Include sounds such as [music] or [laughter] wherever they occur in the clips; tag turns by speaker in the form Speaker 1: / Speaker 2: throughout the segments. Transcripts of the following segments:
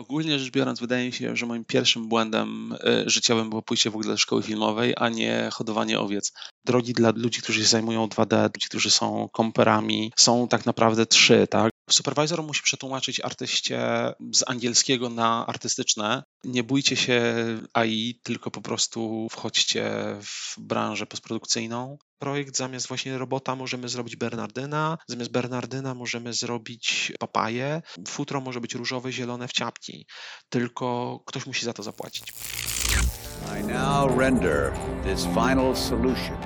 Speaker 1: Ogólnie rzecz biorąc, wydaje mi się, że moim pierwszym błędem e, życiowym było pójście w ogóle do szkoły filmowej, a nie hodowanie owiec. Drogi dla ludzi, którzy się zajmują 2D, ludzi, którzy są komperami, są tak naprawdę trzy, tak? Supervisor musi przetłumaczyć artyście z angielskiego na artystyczne. Nie bójcie się AI, tylko po prostu wchodźcie w branżę postprodukcyjną. Projekt zamiast właśnie robota możemy zrobić Bernardyna, zamiast Bernardyna możemy zrobić papaję. Futro może być różowe, zielone w ciapki, tylko ktoś musi za to zapłacić. I now render this final solution.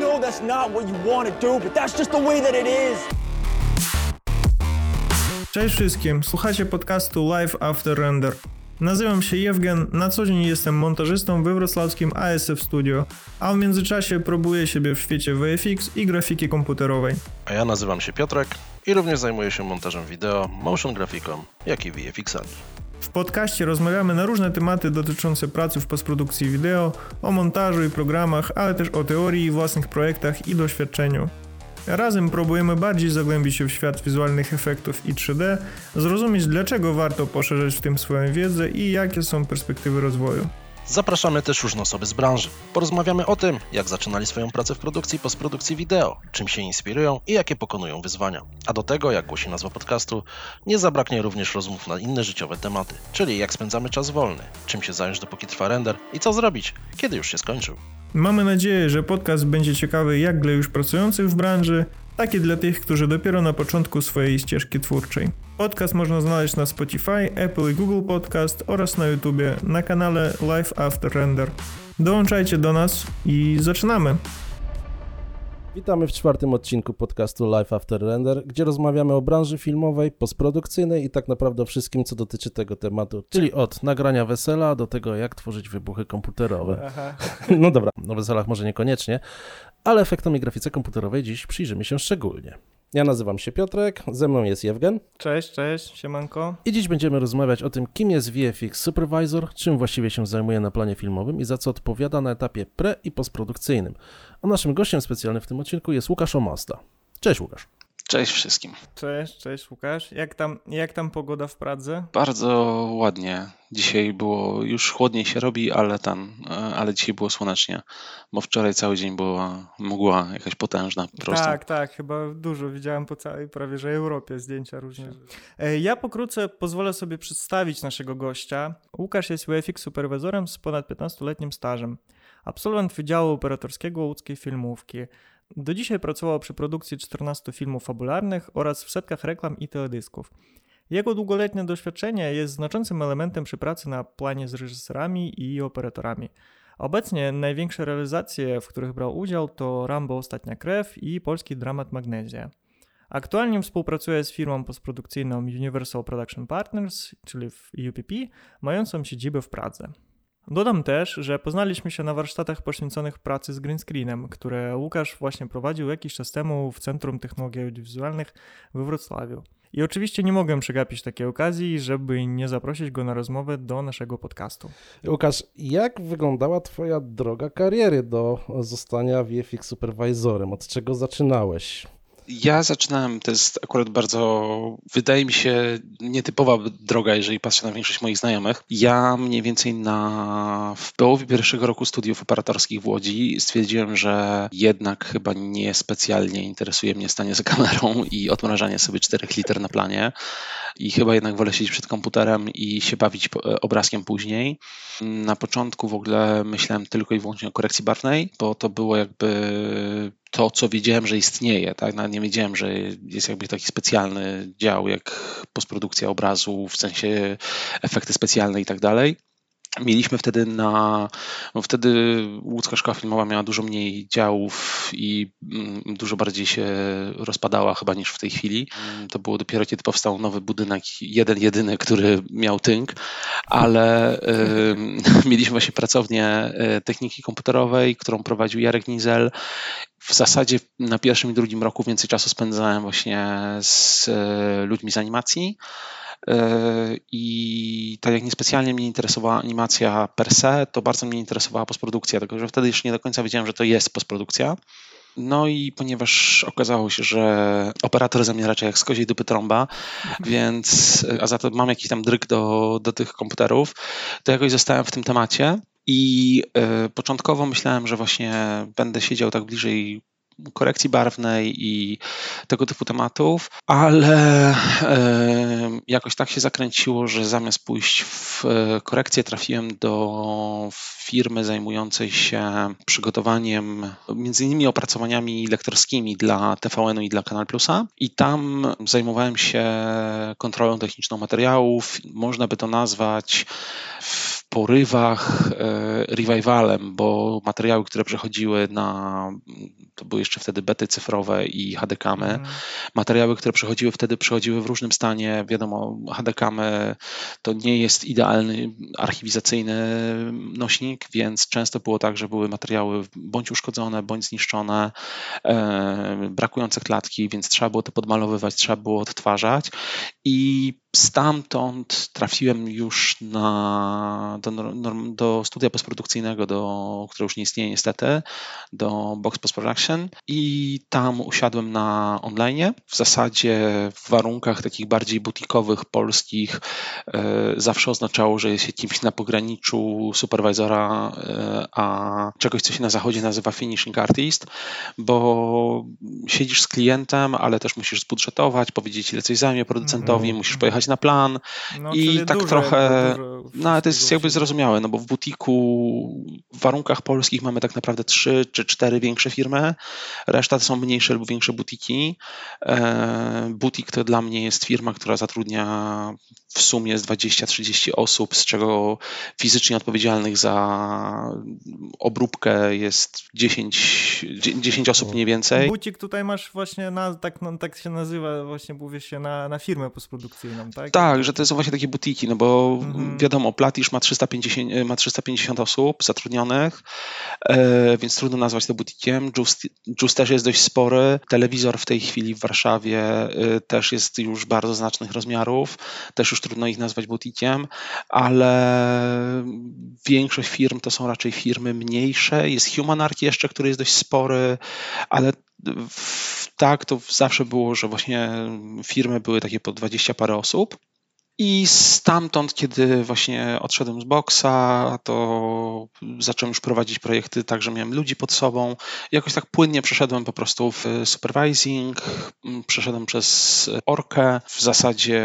Speaker 1: No, that's not what you want to do, but that's just the way that it is.
Speaker 2: Cześć wszystkim, słuchacie podcastu Live After Render. Nazywam się Jewgen, na co dzień jestem montażystą we wrocławskim ASF Studio, a w międzyczasie próbuję siebie w świecie VFX i grafiki komputerowej.
Speaker 3: A ja nazywam się Piotrek i również zajmuję się montażem wideo, motion grafiką, jak i VFX-ami.
Speaker 2: W podcaście rozmawiamy na różne tematy dotyczące pracy w postprodukcji wideo, o montażu i programach, ale też o teorii, własnych projektach i doświadczeniu. Razem próbujemy bardziej zagłębić się w świat wizualnych efektów i 3D, zrozumieć dlaczego warto poszerzać w tym swoją wiedzę i jakie są perspektywy rozwoju.
Speaker 3: Zapraszamy też różne osoby z branży. Porozmawiamy o tym, jak zaczynali swoją pracę w produkcji i postprodukcji wideo, czym się inspirują i jakie pokonują wyzwania. A do tego, jak głosi nazwa podcastu, nie zabraknie również rozmów na inne życiowe tematy, czyli jak spędzamy czas wolny, czym się zająć dopóki trwa render i co zrobić, kiedy już się skończył.
Speaker 2: Mamy nadzieję, że podcast będzie ciekawy jak dla już pracujących w branży, tak i dla tych, którzy dopiero na początku swojej ścieżki twórczej. Podcast można znaleźć na Spotify, Apple i Google Podcast oraz na YouTubie na kanale Live After Render. Dołączajcie do nas i zaczynamy!
Speaker 4: Witamy w czwartym odcinku podcastu Live After Render, gdzie rozmawiamy o branży filmowej, postprodukcyjnej i tak naprawdę o wszystkim, co dotyczy tego tematu, czyli od nagrania wesela do tego, jak tworzyć wybuchy komputerowe. Aha. [laughs] No dobra, o weselach może niekoniecznie, ale efektom i grafice komputerowej dziś przyjrzymy się szczególnie. Ja nazywam się Piotrek, ze mną jest Jewgen.
Speaker 2: Cześć, cześć, siemanko.
Speaker 4: I dziś będziemy rozmawiać o tym, kim jest VFX Supervisor, czym właściwie się zajmuje na planie filmowym i za co odpowiada na etapie pre- i postprodukcyjnym. A naszym gościem specjalnym w tym odcinku jest Łukasz Omasta. Cześć Łukasz.
Speaker 1: Cześć wszystkim.
Speaker 2: Cześć, cześć Łukasz. Jak tam, jak tam pogoda w Pradze?
Speaker 1: Bardzo ładnie. Dzisiaj było, już chłodniej się robi, ale tam, e, ale dzisiaj było słonecznie, bo wczoraj cały dzień była mgła jakaś potężna po prostu.
Speaker 2: Tak, tak, chyba dużo widziałem po całej prawie, że Europie zdjęcia różne. E, ja pokrótce pozwolę sobie przedstawić naszego gościa. Łukasz jest UFX superwizorem z ponad 15-letnim stażem. Absolwent Wydziału Operatorskiego Łódzkiej Filmówki. Do dzisiaj pracował przy produkcji 14 filmów fabularnych oraz w setkach reklam i teledysków. Jego długoletnie doświadczenie jest znaczącym elementem przy pracy na planie z reżyserami i operatorami. Obecnie największe realizacje, w których brał udział, to Rambo Ostatnia Krew i polski dramat Magnezja. Aktualnie współpracuje z firmą postprodukcyjną Universal Production Partners, czyli w UPP, mającą siedzibę w Pradze. Dodam też, że poznaliśmy się na warsztatach poświęconych pracy z green screenem, które Łukasz właśnie prowadził jakiś czas temu w Centrum Technologii Audiowizualnych we Wrocławiu. I oczywiście nie mogłem przegapić takiej okazji, żeby nie zaprosić go na rozmowę do naszego podcastu.
Speaker 4: Łukasz, jak wyglądała Twoja droga kariery do zostania VFX supervisorem? Od czego zaczynałeś?
Speaker 1: Ja zaczynałem, to jest akurat bardzo, wydaje mi się, nietypowa droga, jeżeli patrzę na większość moich znajomych. Ja mniej więcej na, w połowie pierwszego roku studiów operatorskich w Łodzi stwierdziłem, że jednak chyba nie specjalnie interesuje mnie stanie za kamerą i odmrażanie sobie 4 liter na planie i chyba jednak wolę siedzieć przed komputerem i się bawić obrazkiem później. Na początku w ogóle myślałem tylko i wyłącznie o korekcji barwnej, bo to było jakby to, co wiedziałem, że istnieje. Tak? Nawet nie wiedziałem, że jest jakby taki specjalny dział jak postprodukcja obrazu, w sensie efekty specjalne i tak dalej. Mieliśmy wtedy na. No wtedy łódzka szkoła filmowa miała dużo mniej działów i mm, dużo bardziej się rozpadała chyba niż w tej chwili. To było dopiero kiedy powstał nowy budynek, jeden jedyny, który miał tynk, ale y, [laughs] mieliśmy właśnie pracownię y, techniki komputerowej, którą prowadził Jarek Nizel. W zasadzie na pierwszym i drugim roku więcej czasu spędzałem właśnie z y, ludźmi z animacji. E, I tak jak niespecjalnie mnie interesowała animacja per se, to bardzo mnie interesowała postprodukcja, tylko że wtedy już nie do końca wiedziałem, że to jest postprodukcja. No i ponieważ okazało się, że operator zamieracze jak z koziej dupy trąba, [laughs] więc, a za to mam jakiś tam dryk do, do tych komputerów, to jakoś zostałem w tym temacie i y, początkowo myślałem, że właśnie będę siedział tak bliżej korekcji barwnej i tego typu tematów, ale jakoś tak się zakręciło, że zamiast pójść w e, korekcję, trafiłem do firmy zajmującej się przygotowaniem, między innymi opracowaniami lektorskimi dla TVN-u i dla Kanal Plusa. I tam zajmowałem się kontrolą techniczną materiałów. Można by to nazwać w porywach e, revivalem, bo materiały, które przechodziły na, to były jeszcze wtedy bety cyfrowe i HDKamy, mm. materiały, które przechodziły wtedy, przechodziły w różnym stanie. Wiadomo, HDKamy to nie jest idealny archiwizacyjny nośnik, więc często było tak, że były materiały bądź uszkodzone, bądź zniszczone, e, brakujące klatki, więc trzeba było to podmalowywać, trzeba było odtwarzać i Stamtąd trafiłem już na, do, do studia postprodukcyjnego, do, które już nie istnieje niestety, do Box Post Production i tam usiadłem na online. W zasadzie w warunkach takich bardziej butikowych, polskich e, zawsze oznaczało, że jest się kimś na pograniczu superwizora, e, a czegoś, co się na zachodzie nazywa finishing artist, bo siedzisz z klientem, ale też musisz zbudżetować, powiedzieć ile coś zajmie producentowi, mm -hmm. musisz pojechać na plan no, i tak trochę, no ale to jest jakby zrozumiałe, no bo w butiku w warunkach polskich mamy tak naprawdę trzy czy cztery większe firmy, reszta to są mniejsze lub większe butiki. E, butik to dla mnie jest firma, która zatrudnia w sumie z 20-30 osób, z czego fizycznie odpowiedzialnych za obróbkę jest 10, 10 osób mniej więcej.
Speaker 2: Butik tutaj masz właśnie, na, tak, no, tak się nazywa, właśnie mówi się na, na firmę postprodukcyjną, tak?
Speaker 1: Tak, że to są właśnie takie butiki, no bo mhm. wiadomo, Platisz ma 350, ma 350 osób zatrudnionych, e, więc trudno nazwać to butikiem. Just, Just też jest dość spory. Telewizor w tej chwili w Warszawie e, też jest już bardzo znacznych rozmiarów, też już trudno ich nazwać butikiem, ale większość firm to są raczej firmy mniejsze. Jest Humanarch jeszcze, który jest dość spory, ale tak, to zawsze było, że właśnie firmy były takie po 20 parę osób. I stamtąd, kiedy właśnie odszedłem z boksa, to zacząłem już prowadzić projekty tak, że miałem ludzi pod sobą. Jakoś tak płynnie przeszedłem po prostu w supervising, przeszedłem przez orkę. W zasadzie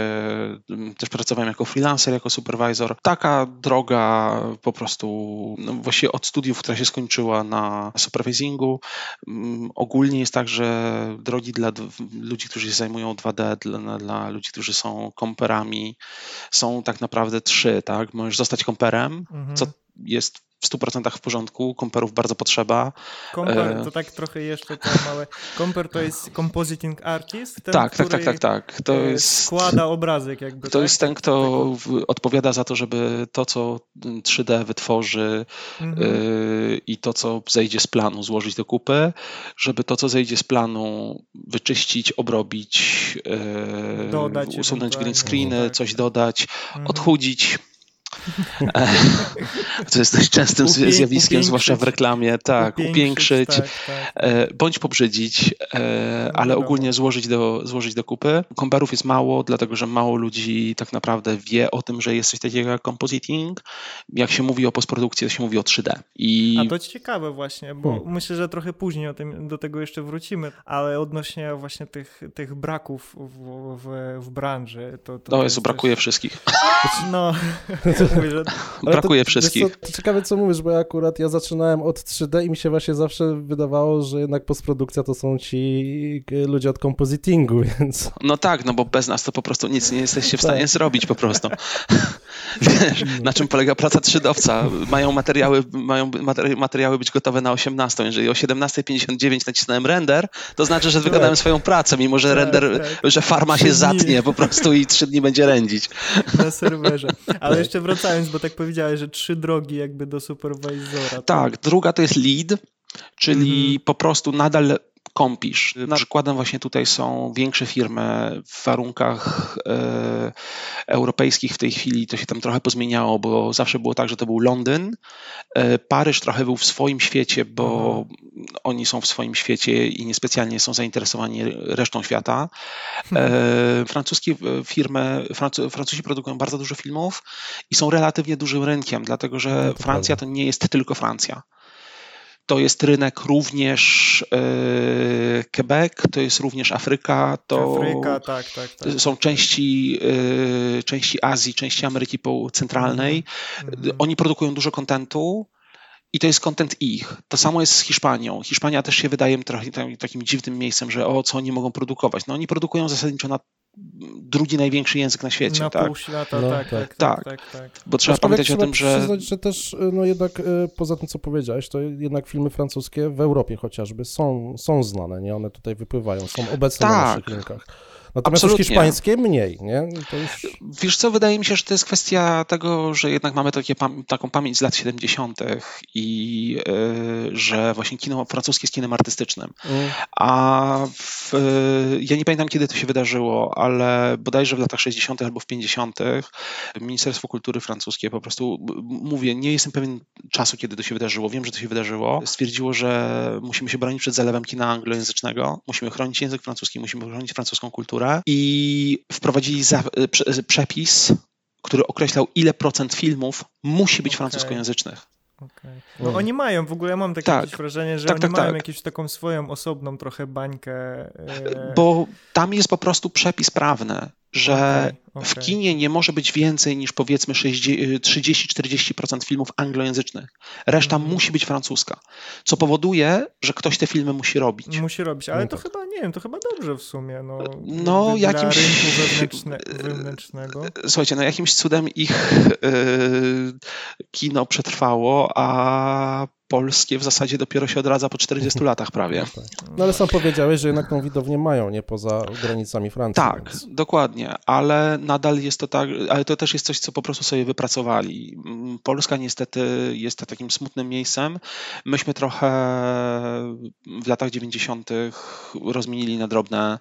Speaker 1: mm, też pracowałem jako freelancer, jako supervisor. Taka droga po prostu no od studiów, która się skończyła na supervisingu. Mm, ogólnie jest tak, że drogi dla ludzi, którzy się zajmują 2D, dla, dla ludzi, którzy są komperami, są tak naprawdę trzy, tak? Możesz zostać komperem, mhm. co jest w 100% w porządku, komperów bardzo potrzeba.
Speaker 2: Komper e, to tak trochę jeszcze to małe. Komper to jest compositing artist?
Speaker 1: Ten, tak, tak, tak, tak, tak. To
Speaker 2: e,
Speaker 1: jest,
Speaker 2: składa obrazek jakby.
Speaker 1: To tak? jest ten, kto odpowiada za to, żeby to, co 3D wytworzy mhm. y, i to, co zejdzie z planu, złożyć do kupy, żeby to, co zejdzie z planu, wyczyścić, obrobić, y, dodać usunąć green screeny, tak. coś dodać, mhm. odchudzić [laughs] to jest dość częstym zjawiskiem, zwłaszcza w reklamie. Tak, upiększyć, upiększyć tak, tak. E, bądź pobrzydzić, e, no ale ogólnie złożyć do, złożyć do kupy. Komperów jest mało, dlatego że mało ludzi tak naprawdę wie o tym, że jest coś takiego jak compositing. Jak się mówi o postprodukcji, to się mówi o 3D.
Speaker 2: I... A to ciekawe właśnie, bo hmm. myślę, że trochę później tym, do tego jeszcze wrócimy, ale odnośnie właśnie tych, tych braków w, w, w branży. To,
Speaker 1: to, no, jest, brakuje też... wszystkich.
Speaker 2: No, [laughs]
Speaker 1: mówię, że [laughs] brakuje to, wszystkich.
Speaker 4: Co, ciekawe, co mówisz, bo ja akurat ja zaczynałem od 3D i mi się właśnie zawsze wydawało, że jednak postprodukcja to są ci ludzie od compositingu, [laughs] więc...
Speaker 1: No tak, no bo bez nas to po prostu nic nie jesteście w stanie tak. zrobić po prostu. [laughs] Wiesz, na czym polega praca 3D-owca? Mają materiały, mają materiały być gotowe na 18. Jeżeli o 17.59 nacisnąłem render, to znaczy, że wykonałem tak. swoją pracę, mimo że tak, render, tak. że farma się zatnie po prostu i trzy dni będzie rędzić.
Speaker 2: Na serwerze. Ale jeszcze wracając, bo tak powiedziałeś, że trzy drogi jakby do superwizora.
Speaker 1: Tak, druga to jest lead, czyli mm -hmm. po prostu nadal kąpisz. Przykładem właśnie tutaj są większe firmy w warunkach e, europejskich w tej chwili, to się tam trochę pozmieniało, bo zawsze było tak, że to był Londyn, e, Paryż trochę był w swoim świecie, bo mhm. oni są w swoim świecie i niespecjalnie są zainteresowani resztą świata. E, francuskie firmy, Francu, Francuzi produkują bardzo dużo filmów i są relatywnie dużym rynkiem, dlatego że no Francja to nie jest tylko Francja. To jest rynek również e, Quebec, to jest również Afryka, to
Speaker 2: Afryka, tak, tak, tak.
Speaker 1: są części, e, części Azji, części Ameryki Centralnej. Mm. Oni produkują dużo kontentu i to jest kontent ich. To samo jest z Hiszpanią. Hiszpania też się wydaje trochę takim dziwnym miejscem, że o co oni mogą produkować. No oni produkują zasadniczo na drugi największy język na świecie.
Speaker 2: Na
Speaker 1: tak?
Speaker 2: pół świata, no, tak, tak,
Speaker 1: tak, tak, tak, Bo trzeba pamiętać o tym, że...
Speaker 4: Przyznać, że też, no jednak poza tym, co powiedziałeś, to jednak filmy francuskie w Europie chociażby są, są znane, nie? One tutaj wypływają, są obecne tak. na naszych rynkach. Natomiast Absolutnie. już hiszpańskie mniej, nie? Już...
Speaker 1: Wiesz co, wydaje mi się, że to jest kwestia tego, że jednak mamy takie, taką pamięć z lat 70. i yy, że właśnie kino francuskie jest kinem artystycznym. Mm. A w, yy, ja nie pamiętam, kiedy to się wydarzyło, ale bodajże w latach 60. albo w 50. Ministerstwo Kultury francuskie po prostu, mówię, nie jestem pewien czasu, kiedy to się wydarzyło, wiem, że to się wydarzyło, stwierdziło, że musimy się bronić przed zalewem kina anglojęzycznego, musimy chronić język francuski, musimy chronić francuską kulturę, i wprowadzili za, przepis, który określał, ile procent filmów musi być okay. francuskojęzycznych.
Speaker 2: Okay. No oni mają, w ogóle ja mam takie tak, wrażenie, że tak, oni tak, mają tak. jakąś taką swoją osobną trochę bańkę.
Speaker 1: E... Bo tam jest po prostu przepis prawny że okay, okay. w kinie nie może być więcej niż powiedzmy 30-40% filmów anglojęzycznych. Reszta mm. musi być francuska, co powoduje, że ktoś te filmy musi robić.
Speaker 2: Musi robić, ale no to tak. chyba, nie wiem, to chyba dobrze w sumie. No,
Speaker 1: no
Speaker 2: dla
Speaker 1: jakimś...
Speaker 2: wewnętrzne, wewnętrznego.
Speaker 1: Słuchajcie, no jakimś cudem ich yy, kino przetrwało, a polskie w zasadzie dopiero się odradza po 40 [laughs] latach prawie.
Speaker 4: No, tak. no ale sam powiedziałeś, że jednak tą widownię mają, nie poza granicami Francji.
Speaker 1: Tak, więc... dokładnie, ale nadal jest to tak, ale to też jest coś, co po prostu sobie wypracowali. Polska niestety jest takim smutnym miejscem. Myśmy trochę w latach 90. rozmienili na drobne,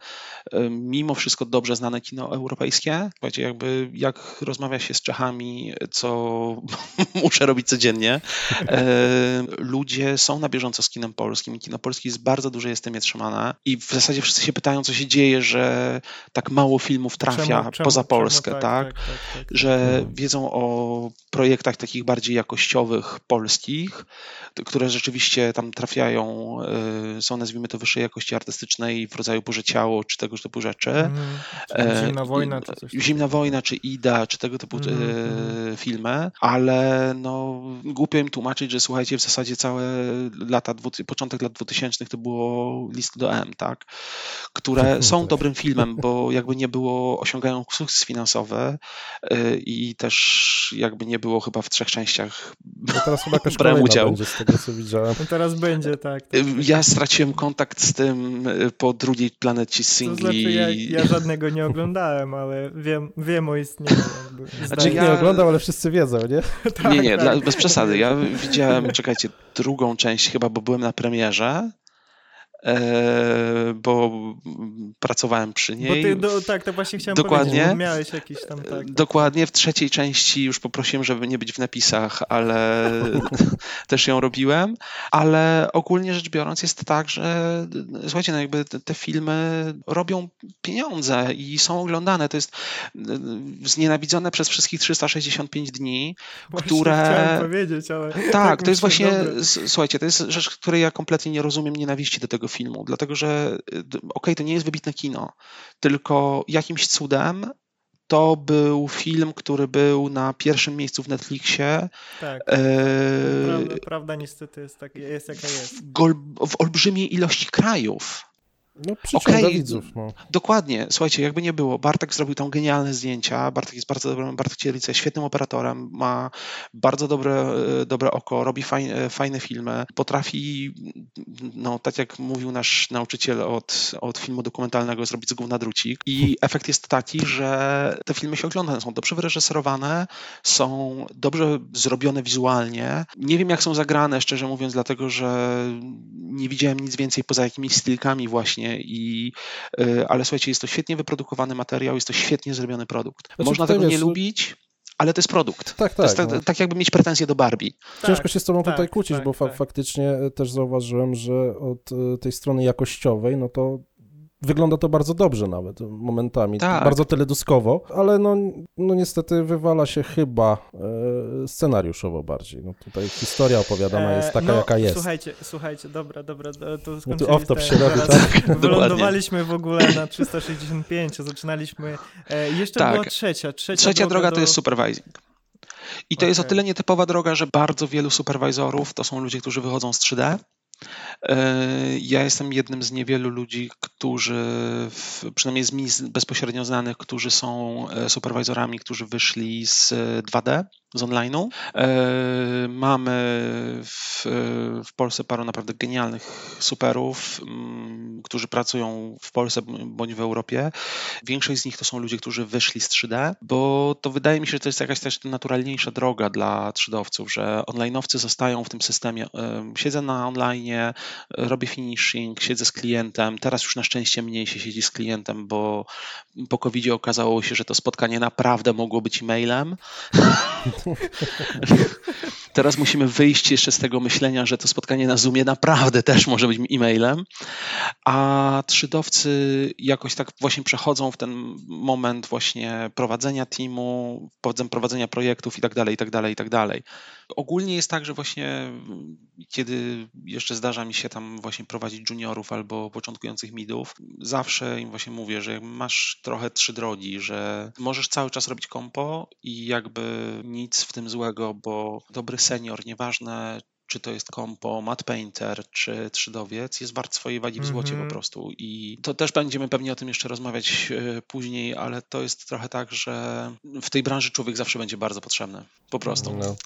Speaker 1: mimo wszystko dobrze znane kino europejskie. Słuchajcie, jakby jak rozmawia się z Czechami, co [laughs] muszę robić codziennie, [laughs] ludzie są na bieżąco z kinem polskim. Kino polskie jest bardzo duże, jest tym trzymane i w zasadzie wszyscy się pytają, co się dzieje, że tak mało filmów trafia czemu, poza czemu, Polskę, czemu, tak, tak? Tak, tak, tak? Że no. wiedzą o projektach takich bardziej jakościowych polskich, które rzeczywiście tam trafiają, y, są nazwijmy to wyższej jakości artystycznej w rodzaju Boże Ciało, czy tego typu rzeczy.
Speaker 2: Mm, zimna wojna, czy coś
Speaker 1: Zimna wojna, czy Ida, czy tego typu mm, filmy, ale no głupio im tłumaczyć, że słuchajcie, w zasadzie zasadzie całe lata, początek lat 2000 to było list do M, tak? Które są tak. dobrym filmem, bo [laughs] jakby nie było, osiągają sukces finansowy y, i też jakby nie było chyba w trzech częściach
Speaker 4: no teraz chyba [laughs] jakaś brałem udział. będzie z tego, co widziałem.
Speaker 2: No teraz będzie, tak, tak,
Speaker 1: tak. Ja straciłem kontakt z tym y, po drugiej planecie singli. To
Speaker 2: znaczy ja, ja [laughs] żadnego nie oglądałem, ale wiem, wiem o istnieniu.
Speaker 4: Znaczy ja... nie oglądał, ale wszyscy wiedzą, nie?
Speaker 1: tak, nie, nie, tak. Dla, bez przesady. Ja widziałem, czekajcie, drugą część chyba, bo byłem na premierze bo pracowałem przy niej. Bo
Speaker 2: ty, do, tak, to właśnie chciałem dokładnie, powiedzieć, miałeś jakiś tam, tak, tak.
Speaker 1: Dokładnie, w trzeciej części już poprosiłem, żeby nie być w napisach, ale [laughs] też ją robiłem, ale ogólnie rzecz biorąc jest tak, że słuchajcie, no jakby te, te filmy robią pieniądze i są oglądane, to jest e, znienawidzone przez wszystkich 365 dni,
Speaker 2: właśnie
Speaker 1: które...
Speaker 2: Chciałem powiedzieć, ale...
Speaker 1: Tak, tak to jest właśnie, dobre. słuchajcie, to jest rzecz, której ja kompletnie nie rozumiem nienawiści do tego filmu, dlatego że y, okej, okay, to nie jest wybitne kino, tylko jakimś cudem to był film, który był na pierwszym miejscu w Netflixie.
Speaker 2: Tak. E... Prawda, prawda, niestety jest, tak, jest jaka jest.
Speaker 1: w olbrzymiej ilości krajów.
Speaker 4: No, okay, widzów. No.
Speaker 1: Dokładnie. Słuchajcie, jakby nie było, Bartek zrobił tam genialne zdjęcia. Bartek jest bardzo dobrym, Bartek Cielica jest świetnym operatorem, ma bardzo dobre, dobre oko, robi fajne, fajne filmy, potrafi, no tak jak mówił nasz nauczyciel od, od filmu dokumentalnego, zrobić z gówna drucik. I efekt jest taki, że te filmy się ogląda, są dobrze wyreżyserowane, są dobrze zrobione wizualnie. Nie wiem, jak są zagrane, szczerze mówiąc, dlatego że nie widziałem nic więcej poza jakimiś stylkami właśnie, i, y, ale słuchajcie, jest to świetnie wyprodukowany materiał, jest to świetnie zrobiony produkt. Znaczy, Można tego nie lubić, ale to jest produkt. Tak, tak. To jest tak, no. tak jakby mieć pretensje do Barbie.
Speaker 4: Ciężko tak, się z tobą tak, tutaj kłócić, tak, bo fa tak. faktycznie też zauważyłem, że od y, tej strony jakościowej, no to Wygląda to bardzo dobrze nawet momentami, tak. bardzo teledyskowo, ale no, no niestety wywala się chyba e, scenariuszowo bardziej. No tutaj historia opowiadana jest taka, e, no, jaka jest.
Speaker 2: Słuchajcie, słuchajcie, dobra, dobra, to
Speaker 4: no tu off-top się robi, tak? [laughs]
Speaker 2: Wylądowaliśmy w ogóle na 365, zaczynaliśmy, e, jeszcze tak. była trzecia. Trzecia,
Speaker 1: trzecia droga, droga do... to jest supervising. I to okay. jest o tyle nietypowa droga, że bardzo wielu superwizorów to są ludzie, którzy wychodzą z 3D, E, ja jestem jednym z niewielu ludzi, którzy, przynajmniej z mi bezpośrednio znanych, którzy są e, superwizorami, którzy wyszli z 2D, z online'u. E, mamy w, w Polsce paru naprawdę genialnych superów, mm, którzy pracują w Polsce bądź w Europie. Większość z nich to są ludzie, którzy wyszli z 3D, bo to wydaje mi się, że to jest jakaś też naturalniejsza droga dla 3D-owców, że online'owcy zostają w tym systemie. Siedzę na online, robię finishing, siedzę z klientem. Teraz już na szczęście mniej się siedzi z klientem, bo po covid okazało się, że to spotkanie naprawdę mogło być e-mailem. [laughs] [laughs] Teraz musimy wyjść jeszcze z tego myślenia, że to spotkanie na Zoomie naprawdę też może być e-mailem, a trzydowcy jakoś tak właśnie przechodzą w ten moment właśnie prowadzenia teamu, prowadzenia projektów i tak dalej, i tak dalej, i tak dalej. Ogólnie jest tak, że właśnie kiedy jeszcze zdarza mi się tam właśnie prowadzić juniorów albo początkujących midów, zawsze im właśnie mówię, że masz trochę trzy drogi, że możesz cały czas robić kompo i jakby nic w tym złego, bo dobry senior, nieważne czy to jest kompo, matte painter, czy trzydowiec, jest wart swojej wagi w złocie mm -hmm. po mhm. prostu. I to też będziemy pewnie o tym jeszcze rozmawiać e, później, ale to jest trochę tak, że w tej branży człowiek zawsze będzie bardzo potrzebny. Po prostu. No.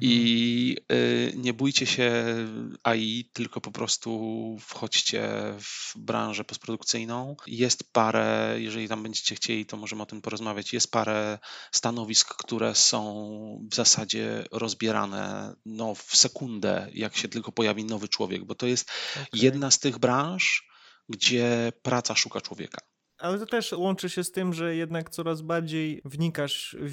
Speaker 1: I y, nie bójcie się AI, tylko po prostu wchodźcie w branżę postprodukcyjną. Jest parę, jeżeli tam będziecie chcieli, to możemy o tym porozmawiać. Jest parę stanowisk, które są w zasadzie rozbierane no, w sekundę, jak się tylko pojawi nowy człowiek, bo to jest okay. jedna z tych branż, gdzie praca szuka człowieka.
Speaker 2: Ale to też łączy się z tym, że jednak coraz bardziej wnikasz w,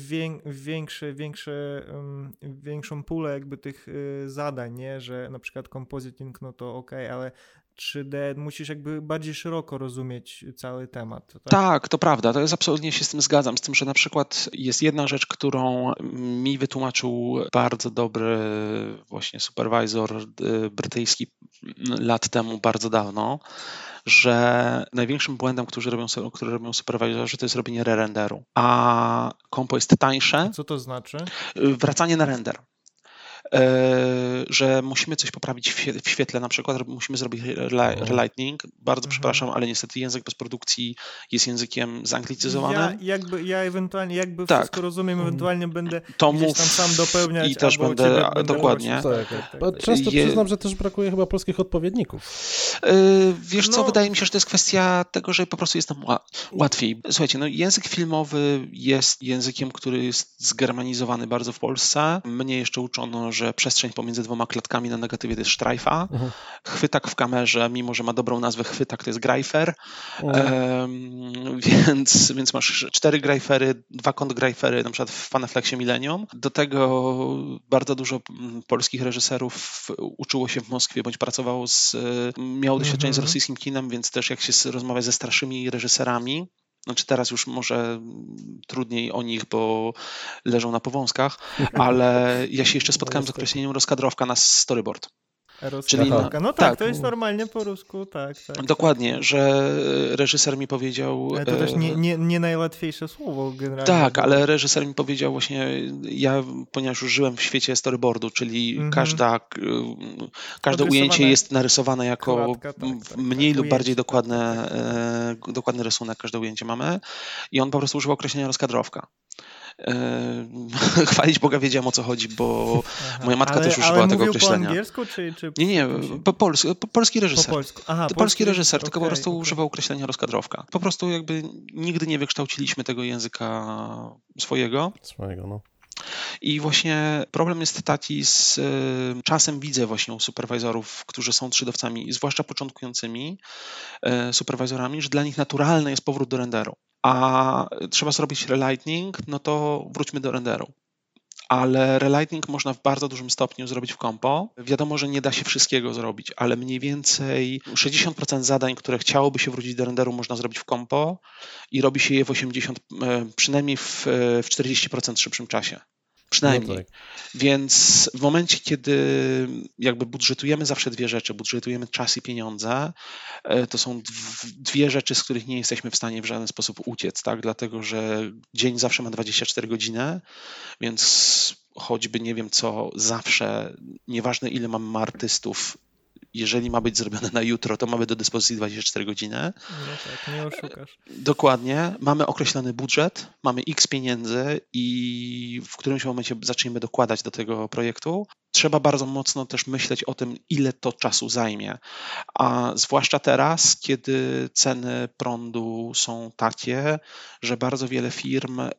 Speaker 2: w większe, większe, um, większą pulę jakby tych y, zadań, nie? Że na przykład compositing, no to ok, ale 3D, musisz jakby bardziej szeroko rozumieć cały temat.
Speaker 1: Tak? tak? to prawda, to jest absolutnie się z tym zgadzam, z tym, że na przykład jest jedna rzecz, którą mi wytłumaczył bardzo dobry właśnie supervisor y, brytyjski lat temu, bardzo dawno, że największym błędem, który robią, który robią supervisorzy, to jest robienie re-renderu. A kompo jest tańsze.
Speaker 2: Co to znaczy?
Speaker 1: Wracanie na render. E, że musimy coś poprawić w świetle na przykład, musimy zrobić relighting. Bardzo mhm. przepraszam, ale niestety język postprodukcji jest językiem zanglicyzowanym.
Speaker 2: Ja, jakby, ja ewentualnie, jakby tak. wszystko rozumiem, ewentualnie będę to gdzieś tam sam dopełniać.
Speaker 1: I też będę, będę dokładnie.
Speaker 4: Tak, tak, tak, Często Je... przyznam, że też brakuje chyba polskich odpowiedników.
Speaker 1: Yy, wiesz no. co, wydaje mi się, że to jest kwestia tego, że po prostu jest nam łatwiej. Słuchajcie, no język filmowy jest językiem, który jest zgermanizowany bardzo w Polsce. Mnie jeszcze uczono, że przestrzeń pomiędzy dwoma klatkami na negatywie to jest sztrajfa. Mhm. Chwytak w kamerze, mimo że ma dobrą nazwę chwytak, to jest greifer. Um, więc, więc masz cztery greifery, dwa kąt greifery, na przykład w Panaflexie Millennium. Do tego bardzo dużo mm, polskich reżyserów uczyło się w Moskwie, bądź pracowało z, miało doświadczenie z mhm. rosyjskim kinem, więc też jak się rozmawia ze starszymi reżyserami, znaczy teraz już może trudniej o nich, bo leżą na powązkach, ale ja się jeszcze spotkałem z określeniem rozkadrowka na storyboard.
Speaker 2: Czyli, no, no tak, tak, to jest normalnie po rusku, tak. tak
Speaker 1: Dokładnie, tak. że reżyser mi powiedział...
Speaker 2: Ale to też nie, nie, nie najłatwiejsze słowo generalnie.
Speaker 1: Tak, ale reżyser mi powiedział właśnie, ja ponieważ już żyłem w świecie storyboardu, czyli mhm. każda, każde ujęcie jest narysowane jako Kładka, tak, tak, mniej tak, lub bardziej dokładne, tak, dokładny rysunek, każde ujęcie mamy i on po prostu używał określenia rozkadrowka. [laughs] chwalić Boga wiedziałem o co chodzi, bo Aha, moja matka
Speaker 2: ale,
Speaker 1: też używała
Speaker 2: ale
Speaker 1: tego określenia.
Speaker 2: po angielsku czy, czy
Speaker 1: Nie, nie, po, pols po polski reżyser. Po polsku. Aha, polski, polski reżyser, okay, tylko po prostu okay. używał określenia rozkadrowka. Po prostu jakby nigdy nie wykształciliśmy tego języka swojego.
Speaker 4: Swojego, no.
Speaker 1: I właśnie problem jest taki z y, czasem widzę właśnie u superwizorów, którzy są trzydowcami, zwłaszcza początkującymi y, superwizorami, że dla nich naturalny jest powrót do renderu a trzeba zrobić relighting, no to wróćmy do renderu. Ale relighting można w bardzo dużym stopniu zrobić w kompo. Wiadomo, że nie da się wszystkiego zrobić, ale mniej więcej 60% zadań, które chciałoby się wrócić do renderu, można zrobić w kompo i robi się je w 80, e, przynajmniej w, w 40% szybszym czasie. Przynajmniej. No tak. Więc w momencie, kiedy jakby budżetujemy zawsze dwie rzeczy, budżetujemy czas i pieniądze, e, to są dwie rzeczy, z których nie jesteśmy w stanie w żaden sposób uciec, tak? Dlatego, że dzień zawsze ma 24 godziny, więc choćby nie wiem co, zawsze, nieważne ile mamy artystów, jeżeli ma być zrobione na jutro, to mamy do dyspozycji 24 godziny.
Speaker 2: No tak, nie oszukasz.
Speaker 1: Dokładnie. Mamy określony budżet, mamy x pieniędzy i w którymś momencie zaczniemy dokładać do tego projektu trzeba bardzo mocno też myśleć o tym, ile to czasu zajmie. A zwłaszcza teraz, kiedy ceny prądu są takie, że bardzo wiele firm mm,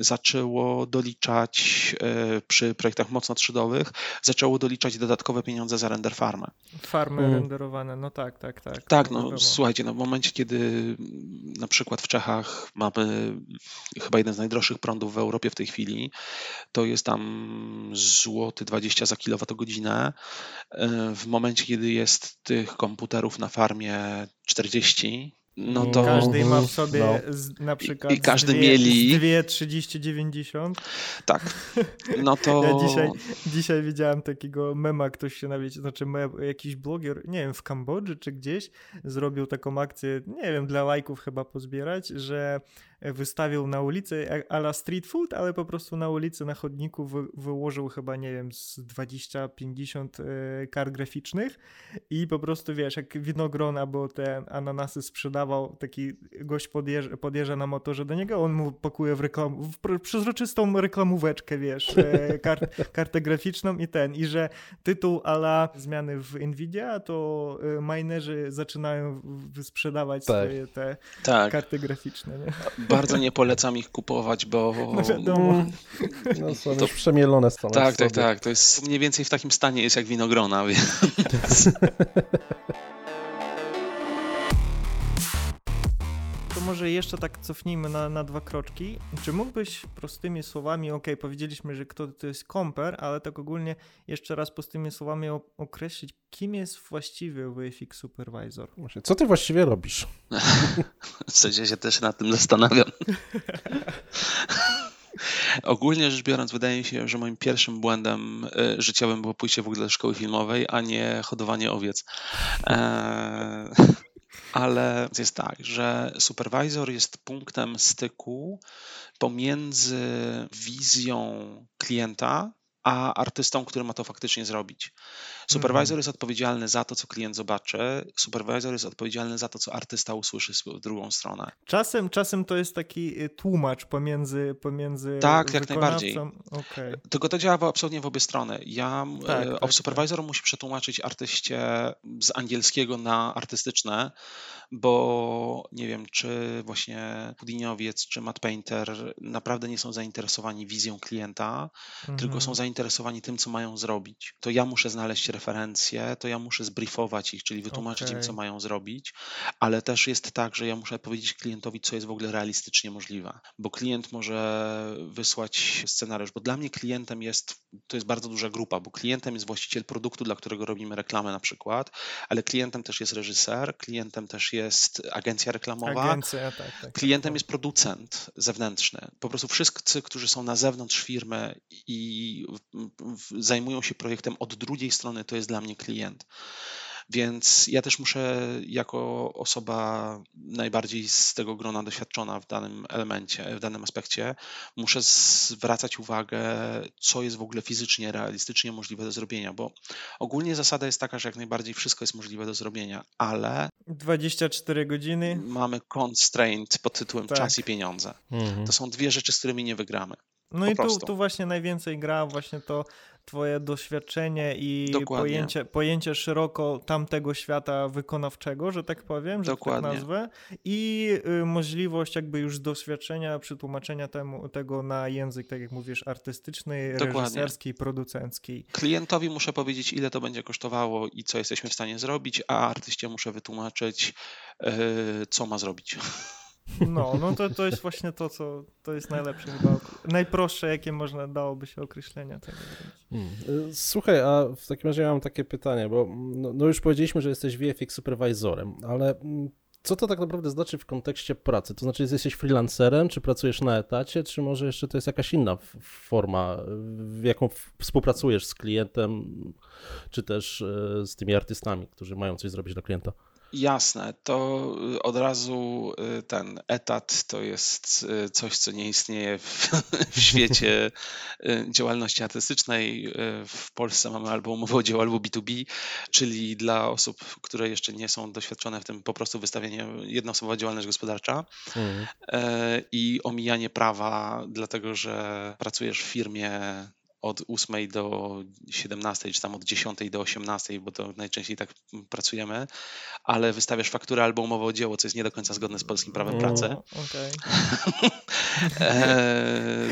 Speaker 1: zaczęło doliczać e, przy projektach mocno trzydowych, zaczęło doliczać dodatkowe pieniądze za render farmę.
Speaker 2: Farmy hmm. renderowane, no tak, tak, tak.
Speaker 1: Tak, no wiadomo. słuchajcie, no w momencie, kiedy na przykład w Czechach mamy chyba jeden z najdroższych prądów w Europie w tej chwili, to jest tam złoty 20 za kilowatogodzinę. E, w momencie, kiedy jest tych komputerów na farmie 40, no to...
Speaker 2: Każdy ma w sobie no. z, na przykład
Speaker 1: I każdy dwie, mieli...
Speaker 2: dwie 30-90.
Speaker 1: Tak, no to... [laughs]
Speaker 2: Ja dzisiaj, dzisiaj widziałem takiego mema, ktoś się nawet, znaczy mem, jakiś bloger, nie wiem, w Kambodży czy gdzieś, zrobił taką akcję, nie wiem, dla lajków chyba pozbierać, że wystawił na ulicy ala street food, ale po prostu na ulicy, na chodniku wy, wyłożył chyba, nie wiem, z 20-50 e, kart graficznych i po prostu, wiesz, jak winogron albo te ananasy taki gość podjeżdża, podjeżdża na motorze do niego, on mu pakuje w, reklam, w przezroczystą reklamóweczkę, wiesz, e, kart, [laughs] kartę graficzną i ten, i że tytuł ala zmiany w Nvidia, to e, minerzy zaczynają sprzedawać tak. swoje te tak. karty graficzne, nie?
Speaker 1: bardzo nie polecam ich kupować, bo... [laughs]
Speaker 2: No wiadomo.
Speaker 4: No są to przemielone są.
Speaker 1: Tak, tak, tak. To jest mniej więcej w takim stanie jest jak winogrona, więc... [laughs]
Speaker 2: może jeszcze tak cofnijmy na, na dwa kroczki. Czy mógłbyś prostymi słowami, ok, powiedzieliśmy, że kto to jest komper, ale tak ogólnie jeszcze raz prostymi słowami określić, kim jest właściwy VFX Supervisor?
Speaker 4: Co ty właściwie robisz? [laughs]
Speaker 1: w sensie się też nad tym zastanawiam. [laughs] Ogólnie rzecz biorąc, wydaje mi się, że moim pierwszym błędem e, życiowym było pójście w ogóle do szkoły filmowej, a nie hodowanie owiec. Eee, ale jest tak, że supervisor jest punktem styku pomiędzy wizją klienta a artystą, który ma to faktycznie zrobić. Supervisor mhm. jest odpowiedzialny za to, co klient zobaczy, supervisor jest odpowiedzialny za to, co artysta usłyszy w drugą stronę.
Speaker 2: Czasem, czasem to jest taki y, tłumacz pomiędzy pomiędzy
Speaker 1: Tak, jak najbardziej. Okay. Tylko to działa absolutnie w obie strony. Ja, tak, e, tak, supervisor tak. musi przetłumaczyć artyście z angielskiego na artystyczne, bo nie wiem, czy właśnie Pudiniowiec, czy Matt Painter naprawdę nie są zainteresowani wizją klienta, mhm. tylko są zainteresowani tym, co mają zrobić. To ja muszę znaleźć referencje, to ja muszę zbriefować ich, czyli wytłumaczyć okay. im, co mają zrobić, ale też jest tak, że ja muszę powiedzieć klientowi, co jest w ogóle realistycznie możliwe, bo klient może wysłać scenariusz, bo dla mnie klientem jest, to jest bardzo duża grupa, bo klientem jest właściciel produktu, dla którego robimy reklamę na przykład, ale klientem też jest reżyser, klientem też jest agencja reklamowa,
Speaker 2: agencja, tak, tak,
Speaker 1: klientem tak. jest producent zewnętrzny. Po prostu wszyscy, którzy są na zewnątrz firmy i zajmują się projektem od drugiej strony, to jest dla mnie klient. Więc ja też muszę, jako osoba najbardziej z tego grona doświadczona w danym elemencie, w danym aspekcie, muszę zwracać uwagę, co jest w ogóle fizycznie, realistycznie możliwe do zrobienia, bo ogólnie zasada jest taka, że jak najbardziej wszystko jest możliwe do zrobienia, ale.
Speaker 2: 24 godziny.
Speaker 1: Mamy constraint pod tytułem tak. czas i pieniądze. Mhm. To są dwie rzeczy, z którymi nie wygramy.
Speaker 2: No i tu, tu właśnie najwięcej gra właśnie to twoje doświadczenie i pojęcie, pojęcie szeroko tamtego świata wykonawczego, że tak powiem, że tak Dokładnie. tak nazwę i y, możliwość jakby już doświadczenia, przetłumaczenia temu, tego na język, tak jak mówisz, artystyczny, Dokładnie. reżyserski, producencki.
Speaker 1: Klientowi muszę powiedzieć, ile to będzie kosztowało i co jesteśmy w stanie zrobić, a artyście muszę wytłumaczyć, yy, co ma zrobić. [laughs]
Speaker 2: No, no to, to jest właśnie to, co to jest najlepsze chyba, najprostsze, jakie można dałoby się określenia tego
Speaker 4: hmm. Słuchaj, a w takim razie mam takie pytanie, bo no, no już powiedzieliśmy, że jesteś VFX superwizorem, ale mm, co to tak naprawdę znaczy w kontekście pracy? To znaczy, jesteś freelancerem, czy pracujesz na etacie, czy może jeszcze to jest jakaś inna forma, w jaką współpracujesz z klientem, czy też e, z tymi artystami, którzy mają coś zrobić dla klienta?
Speaker 1: Jasne, to y, od razu y, ten etat to jest y, coś, co nie istnieje w, w świecie działalności artystycznej. W Polsce mamy albo umowę o dzieło, albo B2B, czyli dla osób, które jeszcze nie są doświadczone w tym po prostu wystawienie jednoosobowa działalność gospodarcza mhm. E, i omijanie prawa, dlatego że pracujesz w firmie od 8 do 17, czy tam od 10 do 18, bo to najczęściej tak pracujemy, ale wystawiasz fakturę albo umowę o dzieło, co jest nie do końca zgodne z polskim prawem pracy.
Speaker 2: Okay.